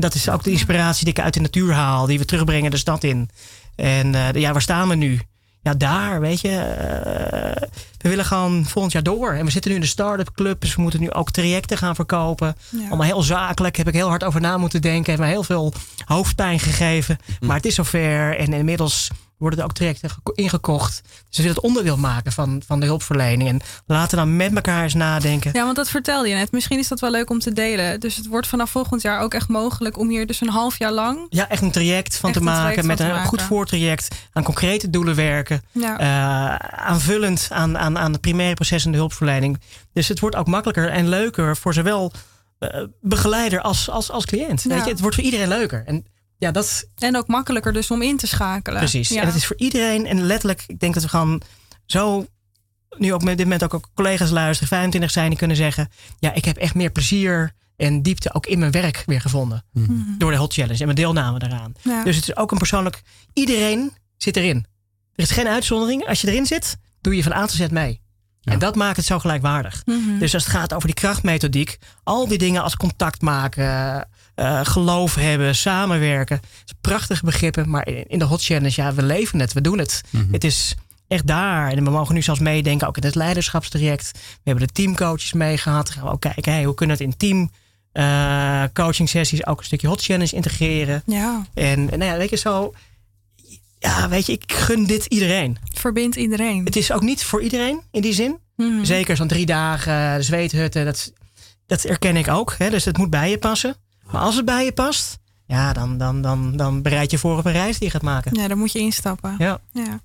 Dat is ook de inspiratie die ik uit de natuur haal, die we terugbrengen de stad in. En eh, ja, waar staan we nu? Ja, daar, weet je. eh, we willen gewoon volgend jaar door. En we zitten nu in de start-up club, dus we moeten nu ook trajecten gaan verkopen. Ja. Allemaal heel zakelijk, heb ik heel hard over na moeten denken. Heeft me heel veel hoofdpijn gegeven. Maar het is zover en inmiddels worden er ook trajecten geko- ingekocht. Dus we willen het onderdeel maken van, van de hulpverlening. En laten dan met elkaar eens nadenken. Ja, want dat vertelde je net. Misschien is dat wel leuk om te delen. Dus het wordt vanaf volgend jaar ook echt mogelijk om hier dus een half jaar lang. Ja, echt een traject van te maken. Met een goed voortraject. Aan concrete doelen werken. Ja. eh, aanvullend aan, aan, aan het primaire proces in de hulpverlening. Dus het wordt ook makkelijker en leuker voor zowel eh, begeleider als, als, als cliënt. Ja. Weet je, het wordt voor iedereen leuker. En ja, dat En ook makkelijker dus om in te schakelen. precies. Ja. En het is voor iedereen. En letterlijk, ik denk dat we gewoon zo. Nu ook met dit moment ook, ook collega's luisteren, 25 zijn, die kunnen zeggen: Ja, ik heb echt meer plezier en diepte ook in mijn werk weer gevonden. Door de Hot Challenge en mijn deelname daaraan. Ja. Dus het is ook een persoonlijk. Iedereen zit erin. Er is geen uitzondering. Als je erin zit, doe je van A tot Z mee. En dat maakt het zo gelijkwaardig. Mhm. Dus als het gaat over die krachtmethodiek, al die dingen als contact maken, eh, geloof hebben, samenwerken, dat zijn prachtige begrippen. Maar in in de Hot Challenge, ja, we leven het, we doen het. Het is echt daar. En we mogen nu zelfs meedenken, ook in het leiderschapstraject. We hebben de teamcoaches meegehad. Dan gaan we ook kijken, hey, hoe kunnen we het in team eh, coaching sessies ook een stukje Hot Challenge integreren. Ja, En nou ja, weet je, zo. Ja, weet je, ik gun dit iedereen. verbindt iedereen. Het is ook niet voor iedereen in die zin. Mhm. Zeker zo'n drie dagen de zweethutten, dat, dat erken ik ook. Hè? Dus het moet bij je passen. Maar als het bij je past, ja, dan, dan, dan, dan bereid je voor op een reis die je gaat maken. Ja, daar moet je instappen. Ja. Ja.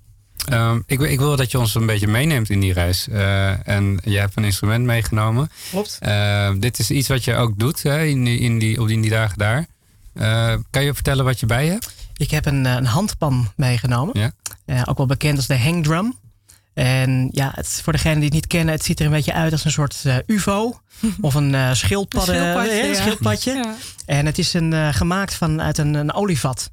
Ehm, ik, wil- ik wil dat je ons een beetje meeneemt in die reis. Eh, en je hebt een instrument meegenomen. Klopt. Eh, dit is iets wat je ook doet hè, in, die, in, die, op die, in die dagen daar. Eh, kan je vertellen wat je bij je hebt? Ik heb een, eh, een handpan meegenomen. Ja. Eh, ook wel bekend als de hangdrum. En ja, het, voor degenen die het niet kennen, het ziet er een beetje uit als een soort eh, UFO. of een eh schildpadden, Een schildpadje, eh, ja. schildpadje. Ja. En het is een, eh, gemaakt vanuit een, een olievat.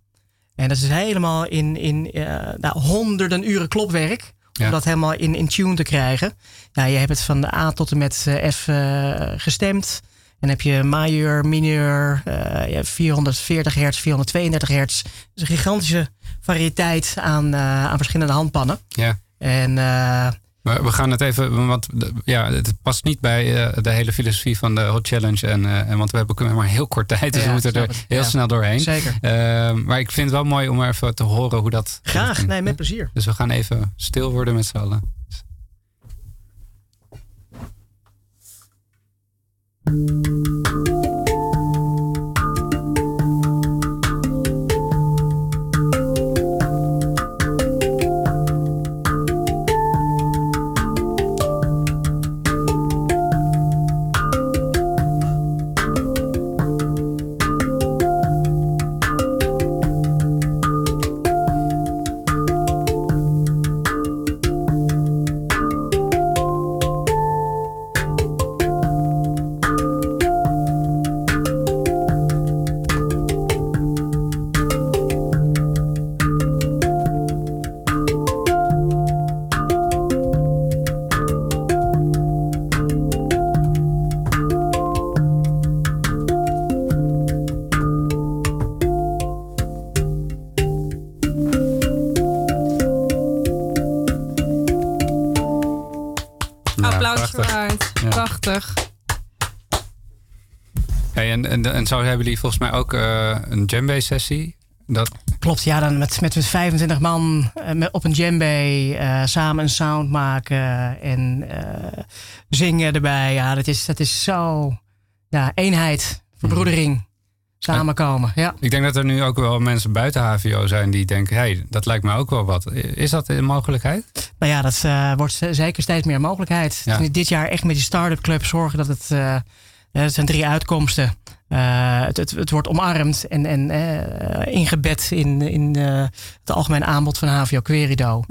En dat is helemaal in, in eh, nou, honderden uren klopwerk. Ja. Om dat helemaal in, in tune te krijgen. Ja, je hebt het van de A tot en met eh, F gestemd. En dan heb je majeur, mineur, eh, ja, 440 hertz, 432 hertz. Dus een gigantische variëteit aan, eh, aan verschillende handpannen. Ja. En, eh, we gaan het even, want ja, het past niet bij eh, de hele filosofie van de Hot Challenge. En, eh, en want we hebben ook maar heel kort tijd, dus we moeten er heel snel doorheen. Zeker. Ehm, maar ik vind het wel mooi om even te horen hoe dat. Graag, nee, met plezier. Dus we gaan even stil worden met z'n allen. Zo hebben jullie volgens mij ook eh, een djembe-sessie. Dat, Klopt, ja, dan met, met 25 man eh, met, op een djembe eh, samen een sound maken en zingen erbij. Ja, dat is, dat is zo ja, eenheid, verbroedering, samenkomen. Ja. ik denk dat er nu ook wel mensen buiten HVO zijn die denken: hé, hey, dat lijkt me ook wel wat. Is dat een mogelijkheid? Nou ja, dat wordt zeker steeds meer mogelijkheid. Ja. Dit jaar echt met die start-up club zorgen dat het. eh er zijn drie uitkomsten. Eh, het, het, het wordt omarmd en, en eh, ingebed in, in eh, het algemene aanbod van HVO Querido.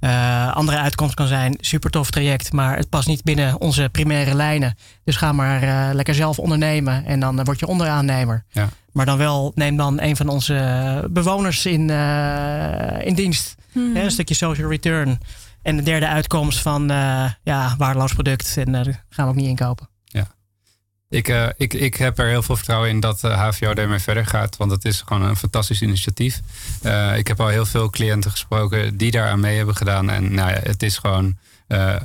Eh, andere uitkomst kan zijn super tof traject, maar het past niet binnen onze primaire lijnen. Dus ga maar eh, lekker zelf ondernemen en dan word je onderaannemer. Ja. Maar dan wel, neem dan een van onze bewoners in, eh, in dienst. Hè, een stukje social return. En de derde uitkomst van eh, ja, waardeloos product. En daar gaan we ook niet inkopen. Ik, eh, ik, ik heb er heel veel vertrouwen in dat eh, HVO daarmee verder gaat. Want het is gewoon een fantastisch initiatief. Eh, ik heb al heel veel cliënten gesproken die daar aan mee hebben gedaan. En nou ja, het is gewoon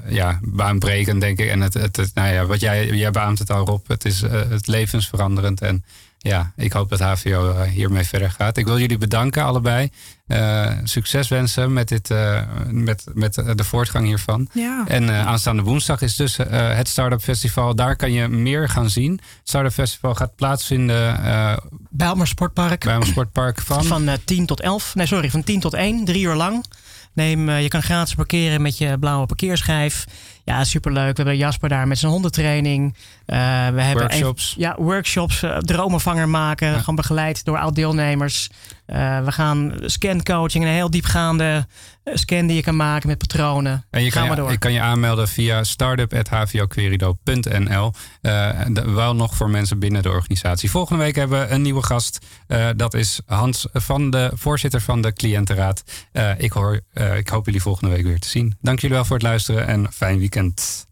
ja, baanbrekend, denk ik. En het, het, het- nou ja, wat jij, jij beaamt het al, Rob. Het is het levensveranderend. En ja, ik hoop dat HVO eh, hiermee verder gaat. Ik wil jullie bedanken, allebei. Eh, succes wensen met, dit, eh, met, met de voortgang hiervan. Ja. En eh, aanstaande woensdag is dus eh, het Startup Festival. Daar kan je meer gaan zien. Startup Festival gaat plaatsvinden uh, Bijlmer Sportpark. Bijlmer Sportpark van? Van eh, 10 tot 11. Nee, sorry, van 10 tot 1. Drie uur lang. Neem, eh, je kan gratis parkeren met je blauwe parkeerschijf. Ja, superleuk. We hebben Jasper daar met zijn hondentraining. Eh, we hebben Workshops. Ja, workshops. eh, dromenvanger maken. Gewoon begeleid door oud-deelnemers. Eh, we gaan scancoaching. Een heel diepgaande scan die je kan maken met patronen. En je kan je, kan je aanmelden via startup.hvoquerido.nl. De- wel nog voor mensen binnen de organisatie. Volgende week hebben we een nieuwe gast. Dat is Hans van de voorzitter van de cliëntenraad. Ik, hoor, ik hoop jullie volgende week weer te zien. Dank jullie wel voor het luisteren en fijn weekend.